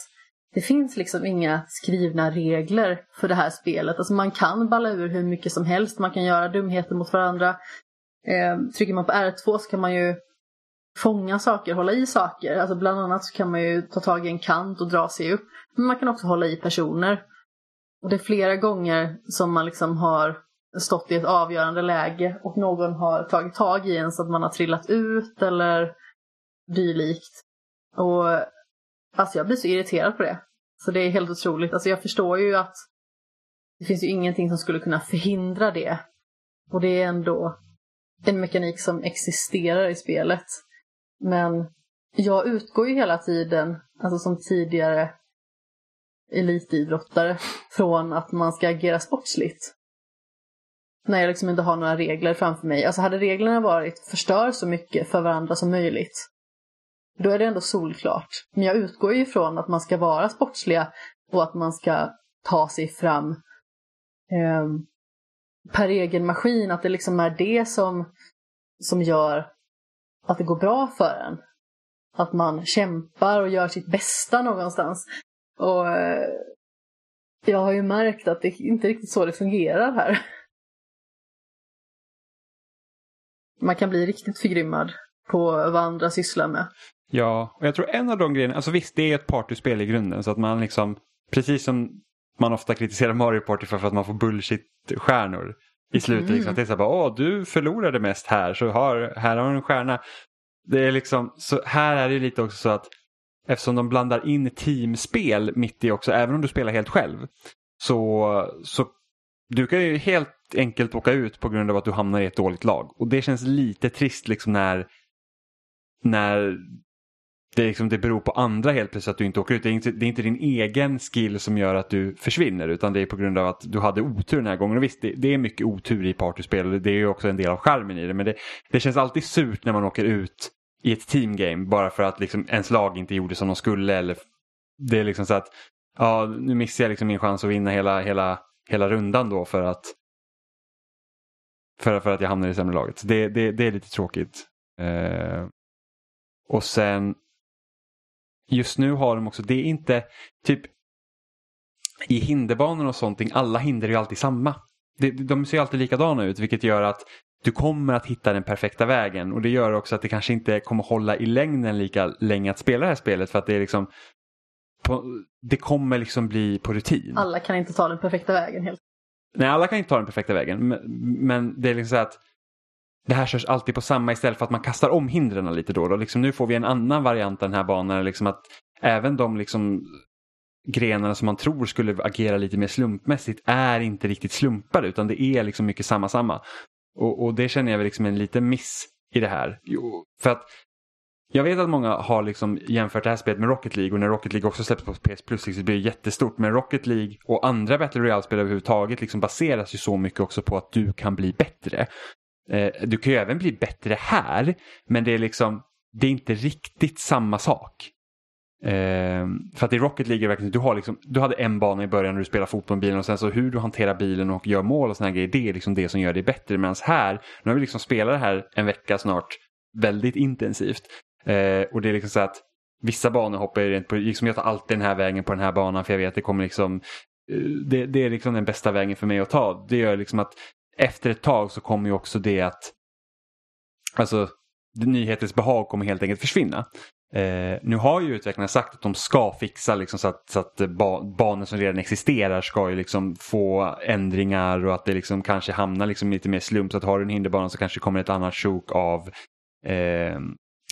det finns liksom inga skrivna regler för det här spelet. Alltså man kan balla ur hur mycket som helst, man kan göra dumheter mot varandra. Eh, trycker man på R2 så kan man ju fånga saker, hålla i saker. Alltså bland annat så kan man ju ta tag i en kant och dra sig upp. Men man kan också hålla i personer. Och det är flera gånger som man liksom har stått i ett avgörande läge och någon har tagit tag i en så att man har trillat ut eller dylikt. Och alltså jag blir så irriterad på det. Så det är helt otroligt. Alltså jag förstår ju att det finns ju ingenting som skulle kunna förhindra det. Och det är ändå en mekanik som existerar i spelet. Men jag utgår ju hela tiden, alltså som tidigare elitidrottare, från att man ska agera sportsligt. När jag liksom inte har några regler framför mig. Alltså hade reglerna varit förstör så mycket för varandra som möjligt, då är det ändå solklart. Men jag utgår ju ifrån att man ska vara sportsliga och att man ska ta sig fram eh, per egen maskin. Att det liksom är det som, som gör att det går bra för en. Att man kämpar och gör sitt bästa någonstans. Och eh, jag har ju märkt att det inte är riktigt så det fungerar här. Man kan bli riktigt förgrymmad på vad andra sysslar med. Ja, och jag tror en av de grejerna, alltså visst det är ett partyspel i grunden så att man liksom, precis som man ofta kritiserar Mario Party för, för att man får bullshit-stjärnor i slutet. Mm. Liksom, att det är så här, åh du förlorade mest här så har, här har du en stjärna. Det är liksom, så här är det lite också så att eftersom de blandar in teamspel mitt i också, även om du spelar helt själv. Så, så du kan ju helt enkelt åka ut på grund av att du hamnar i ett dåligt lag. Och det känns lite trist liksom när, när det, liksom, det beror på andra helt plötsligt att du inte åker ut. Det är inte, det är inte din egen skill som gör att du försvinner utan det är på grund av att du hade otur den här gången. Och visst, det, det är mycket otur i partyspel det är ju också en del av charmen i det. Men det, det känns alltid surt när man åker ut i ett teamgame bara för att liksom ens lag inte gjorde som de skulle. Eller det är liksom så att ja, nu missar jag liksom min chans att vinna hela, hela, hela rundan då för att för, för att jag hamnar i sämre laget. Det, det, det är lite tråkigt. Eh, och sen just nu har de också, det är inte typ i hinderbanor och sånt, alla hinder är ju alltid samma. De, de ser ju alltid likadana ut vilket gör att du kommer att hitta den perfekta vägen och det gör också att det kanske inte kommer hålla i längden lika länge att spela det här spelet för att det är liksom på, det kommer liksom bli på rutin. Alla kan inte ta den perfekta vägen helt. Nej, alla kan inte ta den perfekta vägen men, men det är liksom så att det här körs alltid på samma istället för att man kastar om hindren lite då. då. Liksom, nu får vi en annan variant av den här banan. Liksom att även de liksom grenarna som man tror skulle agera lite mer slumpmässigt är inte riktigt slumpade utan det är liksom mycket samma samma. Och, och det känner jag väl liksom en liten miss i det här. Jo, för att jag vet att många har liksom jämfört det här spelet med Rocket League och när Rocket League också släpps på PS Plus liksom, blir det jättestort. Men Rocket League och andra Battle Royale-spel överhuvudtaget liksom baseras ju så mycket också på att du kan bli bättre. Eh, du kan ju även bli bättre här men det är liksom det är inte riktigt samma sak. Eh, för att i Rocket League är verkligen, du, har liksom, du hade en bana i början när du spelar fotboll med bilen och sen så hur du hanterar bilen och gör mål och sådana grejer, det är liksom det som gör dig bättre. Medan här, nu har vi liksom spelat det här en vecka snart väldigt intensivt. Eh, och det är liksom så att vissa banor hoppar jag rent på, liksom jag tar alltid den här vägen på den här banan för jag vet att det kommer liksom, eh, det, det, är liksom den bästa vägen för mig att ta. Det gör liksom att efter ett tag så kommer ju också det att, alltså nyhetens behag kommer helt enkelt försvinna. Eh, nu har ju utvecklarna sagt att de ska fixa liksom, så att, så att ba banor som redan existerar ska ju liksom få ändringar och att det liksom kanske hamnar liksom lite mer slump. Så att har du en hinderbana så kanske kommer ett annat sjok av, eh,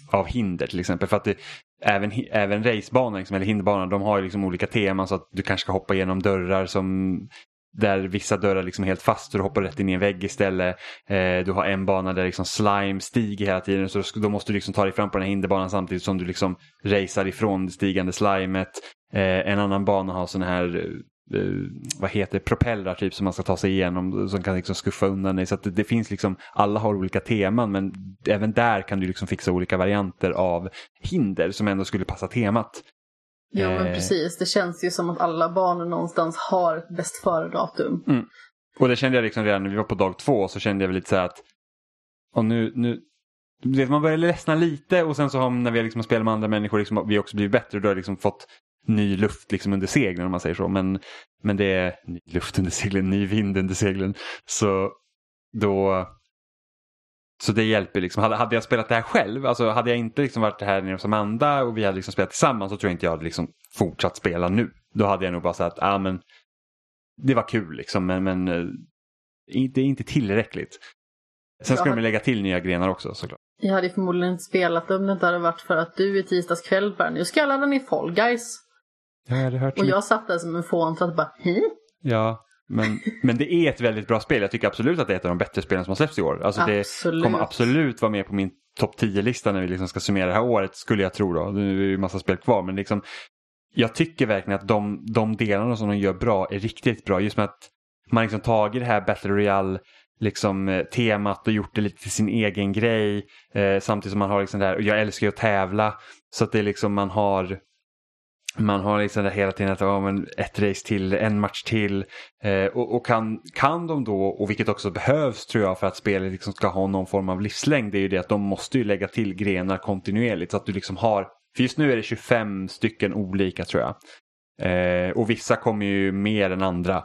av hinder till exempel. För att det, även, även racebanan liksom, eller hinderbanan de har ju liksom olika teman så att du kanske ska hoppa igenom dörrar som där vissa dörrar liksom är helt fast och du hoppar rätt in i en vägg istället. Eh, du har en bana där liksom slime stiger hela tiden så då måste du liksom ta dig fram på den här hinderbanan samtidigt som du liksom racear ifrån det stigande slimet. Eh, en annan bana har sådana här vad heter det, propellrar typ som man ska ta sig igenom som kan liksom skuffa undan dig. Så det, det, finns liksom, alla har olika teman men även där kan du liksom fixa olika varianter av hinder som ändå skulle passa temat. Ja men eh. precis, det känns ju som att alla banor någonstans har ett bäst före-datum. Mm. Och det kände jag liksom redan när vi var på dag två så kände jag väl lite så här att och nu, nu man börjar ledsna lite och sen så har när vi liksom spelat med andra människor liksom, vi också blivit bättre och då har liksom fått ny luft liksom under seglen om man säger så. Men, men det är ny luft under seglen, ny vind under seglen. Så då så det hjälper liksom. Hade, hade jag spelat det här själv, alltså hade jag inte liksom varit här nere hos Amanda och vi hade liksom spelat tillsammans så tror jag inte jag hade liksom fortsatt spela nu. Då hade jag nog bara sagt att ah, men det var kul liksom men, men eh, det är inte tillräckligt. Sen ska de lägga till nya grenar också såklart. Jag hade förmodligen inte spelat om det inte hade varit för att du i tisdags kväll bara nu ska jag ladda ner Fall Guys. Jag hade hört och jag satt där som en fån för att bara Hi? Ja, men, men det är ett väldigt bra spel. Jag tycker absolut att det är ett av de bättre spelen som har släppts i år. Alltså absolut. Det kommer absolut vara med på min topp 10-lista när vi liksom ska summera det här året, skulle jag tro. Då. Nu är det ju massa spel kvar, men liksom, jag tycker verkligen att de, de delarna som de gör bra är riktigt bra. Just med att man liksom tagit det här Battle Royale liksom, eh, temat och gjort det lite till sin egen grej. Eh, samtidigt som man har liksom det här, och jag älskar ju att tävla. Så att det är liksom man har man har liksom det hela tiden att ja, men ett race till, en match till. Eh, och, och kan, kan de då, och vilket också behövs tror jag för att spelet liksom ska ha någon form av livslängd, det är ju det att de måste ju lägga till grenar kontinuerligt. Så att du liksom har, för just nu är det 25 stycken olika tror jag. Eh, och vissa kommer ju mer än andra.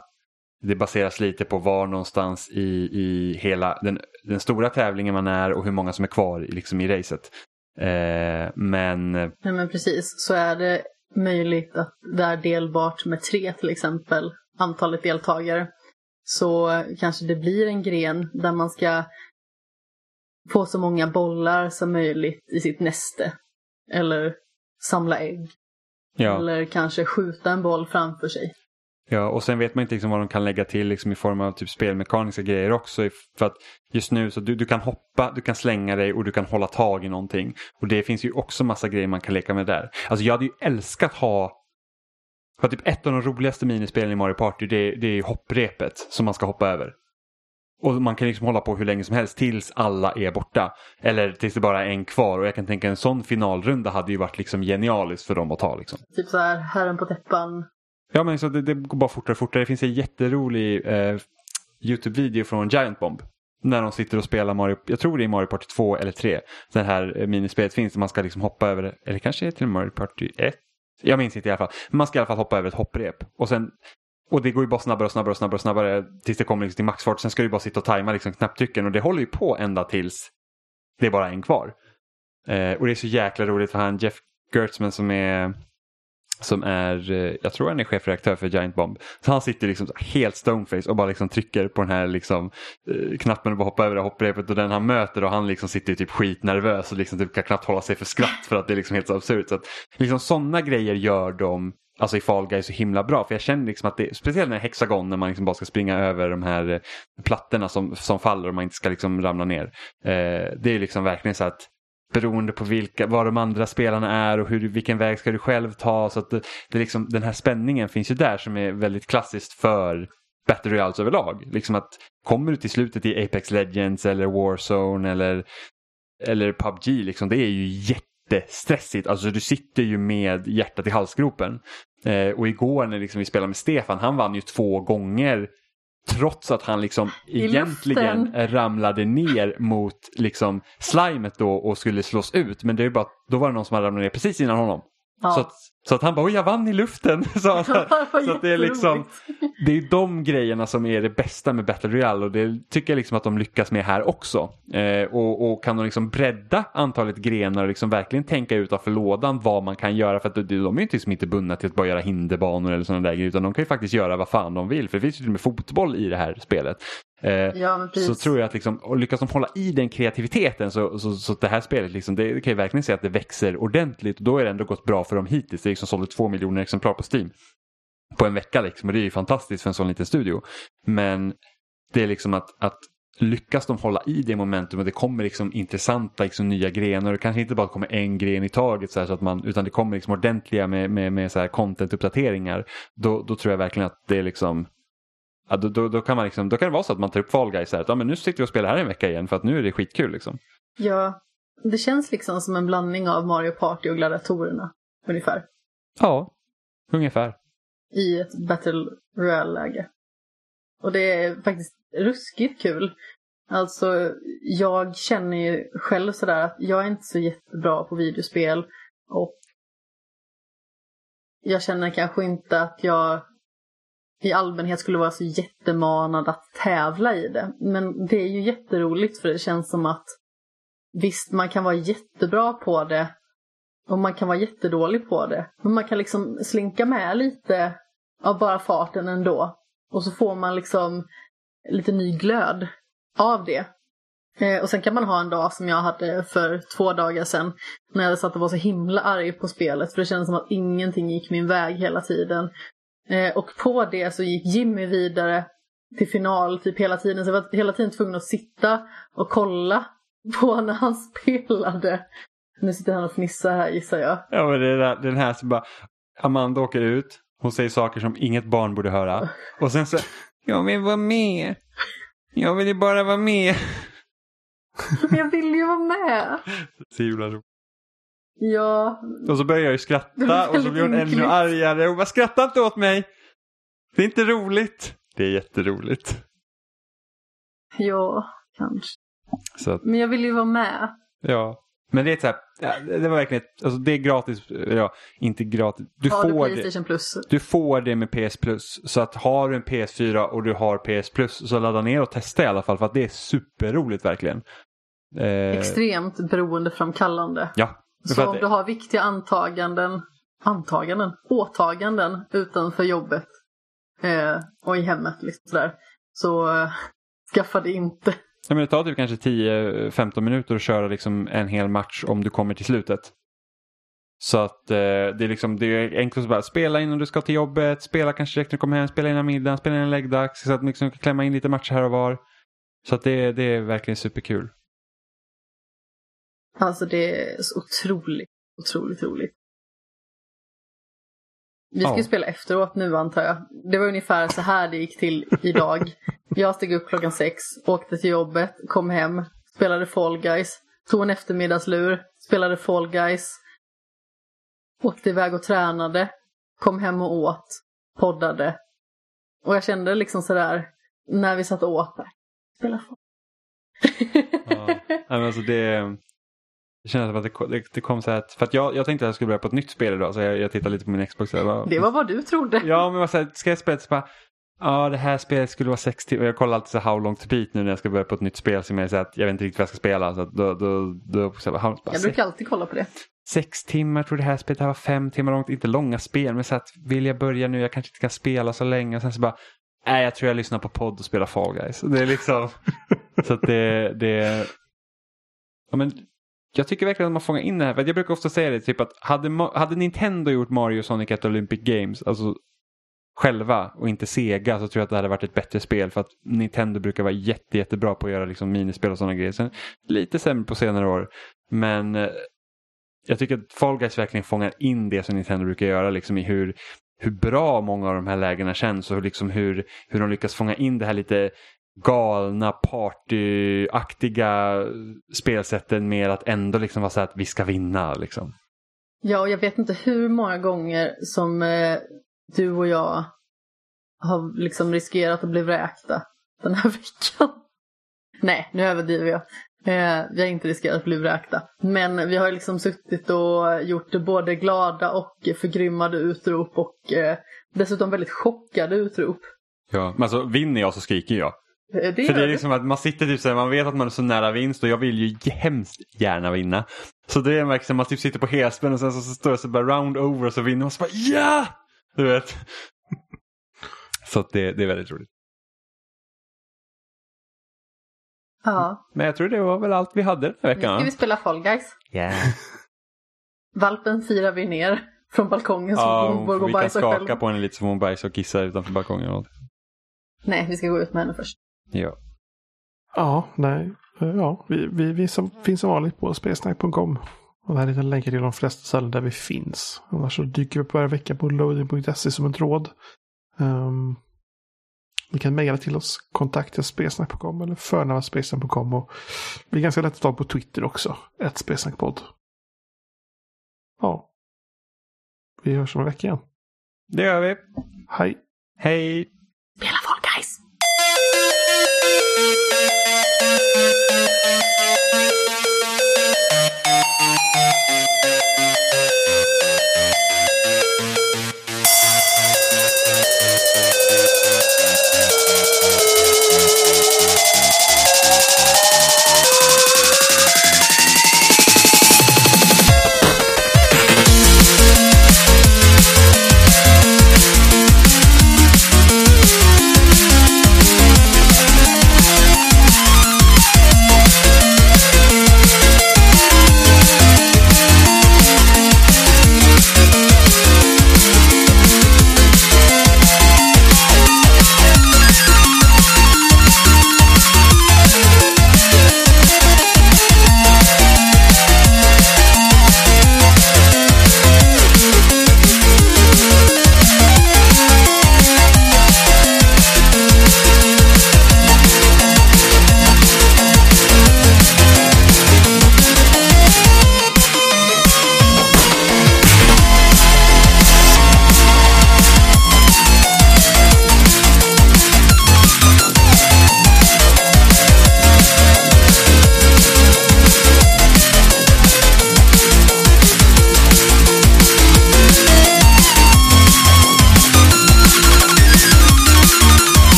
Det baseras lite på var någonstans i, i hela den, den stora tävlingen man är och hur många som är kvar liksom i racet. Eh, men... Nej men precis, så är det möjligt att det är delbart med tre till exempel, antalet deltagare, så kanske det blir en gren där man ska få så många bollar som möjligt i sitt näste. Eller samla ägg. Ja. Eller kanske skjuta en boll framför sig. Ja, och sen vet man inte liksom vad de kan lägga till liksom i form av typ spelmekaniska grejer också. För att just nu så du, du kan hoppa, du kan slänga dig och du kan hålla tag i någonting. Och det finns ju också massa grejer man kan leka med där. Alltså jag hade ju älskat ha för typ ett av de roligaste minispelen i Mario Party det, det är hopprepet som man ska hoppa över. Och man kan liksom hålla på hur länge som helst tills alla är borta. Eller tills det bara är en kvar. Och jag kan tänka en sån finalrunda hade ju varit liksom genialiskt för dem att ta. Liksom. Typ så här, Herren på täppan Ja, men så det, det går bara fortare och fortare. Det finns en jätterolig eh, YouTube-video från Giant Bomb. När de sitter och spelar Mario, jag tror det är Mario Party 2 eller 3. Det här eh, minispelet finns där man ska liksom hoppa över, eller kanske är det till Mario Party 1. Jag minns inte i alla fall. Men man ska i alla fall hoppa över ett hopprep. Och sen och det går ju bara snabbare och snabbare och snabbare och snabbare tills det kommer liksom till maxfart. Sen ska du bara sitta och tajma liksom knapptrycken och det håller ju på ända tills det är bara en kvar. Eh, och det är så jäkla roligt för han Jeff Gertzman som är som är, eh, jag tror han är chefredaktör för Giant Bomb. Så han sitter liksom helt stoneface och bara liksom trycker på den här liksom, eh, knappen och bara hoppar över det hopprepet och den han möter och han liksom sitter typ skitnervös och liksom typ kan knappt hålla sig för skratt för att det är liksom helt så absurt. Så att, liksom sådana grejer gör de Alltså i Fall Guys så himla bra för jag känner liksom att det, speciellt när Hexagon när man liksom bara ska springa över de här eh, plattorna som, som faller och man inte ska liksom ramla ner. Eh, det är liksom verkligen så att beroende på vilka, vad de andra spelarna är och hur, vilken väg ska du själv ta. Så att det, det liksom, den här spänningen finns ju där som är väldigt klassiskt för Battle Royals överlag. Liksom att kommer du till slutet i Apex Legends eller Warzone eller, eller PubG, liksom, det är ju jättestressigt. Alltså du sitter ju med hjärtat i halsgropen. Eh, och igår när liksom vi spelade med Stefan, han vann ju två gånger Trots att han liksom I egentligen luften. ramlade ner mot liksom slimet då och skulle slås ut. Men det är bara, då var det någon som hade ramlat ner precis innan honom. Ja. Så, att, så att han bara, oj jag vann i luften. så, så att det är liksom, det är de grejerna som är det bästa med Battle Royale och det tycker jag liksom att de lyckas med här också. Eh, och, och kan de liksom bredda antalet grenar och liksom verkligen tänka utanför lådan vad man kan göra för att de, de är ju liksom inte bundna till att bara göra hinderbanor eller sådana där grejer utan de kan ju faktiskt göra vad fan de vill för det finns ju till och med fotboll i det här spelet. Eh, Ja, så tror jag att liksom, lyckas de hålla i den kreativiteten så, så, så det här spelet, liksom, det, kan jag verkligen säga att det växer ordentligt. Och då är det ändå gått bra för dem hittills. Det är liksom sålde två miljoner exemplar på Steam på en vecka liksom. Och det är ju fantastiskt för en sån liten studio. Men det är liksom att, att lyckas de hålla i det momentum och det kommer liksom intressanta liksom, nya grenar. Och kanske inte bara kommer en gren i taget så, här, så att man, utan det kommer liksom ordentliga med, med, med så här content-uppdateringar. Då, då tror jag verkligen att det är liksom Ja, då, då, då, kan man liksom, då kan det vara så att man tar upp Fall Guys här, att ja, men nu sitter vi och spelar här en vecka igen för att nu är det skitkul. Liksom. Ja, det känns liksom som en blandning av Mario Party och gladiatorerna. Ungefär. Ja, ungefär. I ett Battle Royale-läge. Och det är faktiskt ruskigt kul. Alltså, jag känner ju själv sådär att jag är inte så jättebra på videospel. Och jag känner kanske inte att jag i allmänhet skulle vara så jättemanad att tävla i det. Men det är ju jätteroligt för det känns som att visst, man kan vara jättebra på det och man kan vara jättedålig på det. Men man kan liksom slinka med lite av bara farten ändå. Och så får man liksom lite ny glöd av det. Eh, och sen kan man ha en dag som jag hade för två dagar sedan. När jag satt och var så himla arg på spelet. För det kändes som att ingenting gick min väg hela tiden. Eh, och på det så gick Jimmy vidare till final typ hela tiden. Så jag var hela tiden tvungen att sitta och kolla på när han spelade. Nu sitter han och fnissar här gissar jag. Ja, men det är den här som bara, Amanda åker ut, hon säger saker som inget barn borde höra. Och sen så, jag vill vara med. Jag vill ju bara vara med. Men jag vill ju vara med! Så himla roligt. Ja, Och så börjar jag ju Det skratta och så blir hon ännu argare. Och bara skratta inte åt mig. Det är inte roligt. Det är jätteroligt. ja, kanske. Att, Men jag vill ju vara med. ja. Men det är så här, det var verkligen, ett- alltså det är gratis, ja, inte gratis. Du Har du får det. Playstation Plus? Du får det med PS Plus. Så att har du en PS4 och du har PS Plus så ladda ner och testa i alla fall för att det är superroligt verkligen. Eh, Extremt beroendeframkallande. Ja. Så om du har viktiga antaganden, antaganden, åtaganden utanför jobbet eh, och i hemmet liksom sådär, så eh, skaffa det inte. Ja, men det tar typ kanske 10-15 minuter att köra liksom en hel match om du kommer till slutet. Så att eh, det är liksom det är enkelt att bara spela innan du ska till jobbet, spela kanske direkt när du kommer hem, spela innan middagen, spela innan läggdags. Så att man liksom kan klämma in lite matcher här och var. Så att det, det är verkligen superkul. Alltså det är så otroligt, otroligt roligt. Vi ska Ja. ju spela efteråt nu antar jag. Det var ungefär så här det gick till idag. Jag steg upp klockan sex, åkte till jobbet, kom hem, spelade Fall Guys, tog en eftermiddagslur, spelade Fall Guys, åkte iväg och tränade, kom hem och åt, poddade. Och jag kände liksom sådär, när vi satt och åt, spela Fall Ja. Men alltså det, Det kändes som att det, kom- det, det kom så här att, för att jag, jag tänkte att jag skulle börja på ett nytt spel idag så jag, jag tittade lite på min Xbox. och jag bara, Det var vad du trodde. Ja, men så här, ska jag spela så bara, ja det här spelet skulle vara sex timmar. Jag kollar alltid så här how long to beat nu när jag ska börja på ett nytt spel som jag säger att jag vet inte riktigt vad jag ska spela. Så då, då, då, så här, bara, Jag brukar alltid kolla på det. sex timmar, jag tror det här spelet här var fem timmar långt. Inte långa spel, men så att vill jag börja nu, jag kanske inte kan spela så länge. Och sen så bara, nej jag tror jag lyssnar på podd och spelar Fall Guys. Det är liksom, så att det, det, ja men jag tycker verkligen att man fångar in det här. För jag brukar ofta säga det, typ att hade, hade Nintendo gjort Mario Sonic at Olympic Games, alltså själva och inte Sega så tror jag att det hade varit ett bättre spel för att Nintendo brukar vara jätte, jättebra på att göra liksom minispel och sådana grejer. Sen, lite sämre på senare år. Men eh, jag tycker att Fall Guys verkligen fångar in det som Nintendo brukar göra liksom i hur, hur bra många av de här lägena känns och liksom hur, hur de lyckas fånga in det här lite galna partyaktiga spelsätten med att ändå liksom vara så att vi ska vinna liksom. Ja, och jag vet inte hur många gånger som eh, du och jag har liksom riskerat att bli vräkta den här veckan. Nej, nu överdriver jag. Eh, vi har inte riskerat att bli vräkta. Men vi har liksom suttit och gjort både glada och förgrymmade utrop och eh, dessutom väldigt chockade utrop. Ja. Men alltså vinner jag så skriker jag. Eh, Det För det är liksom att man sitter typ så här, man vet att man är så nära vinst och jag vill ju hemskt gärna vinna. Så det är verkligen man typ sitter på helspänn och sen så, så står det så bara round over och så vinner man så bara ja! Du vet. Så att det, det är väldigt roligt. Ja. Men jag tror det var väl allt vi hade den här Nu veckan. ska vi spela Fall Guys. Ja. Valpen firar vi ner från balkongen så Ja, hon får gå och vi kan bajsa skaka själv. på henne lite så hon bajsa och kissa utanför balkongen. Nej, vi ska gå ut med henne först. Ja. Ja, nej. Ja, vi, vi, vi som, finns som vanligt på spelsnack.com. Och där hittar länkar till de flesta ställen där vi finns. Annars så dyker vi upp varje vecka på loading.se som en tråd. Um, ni kan mejla till oss, kontakta spelsnack.com eller förnamna spelsnack.com. Och vi är ganska lätt att ta på Twitter också, ett spelsnackpodd. Ja. Vi hörs om en vecka igen. Det gör vi. Hej! Hej! Spela Fall Guys! Thank you.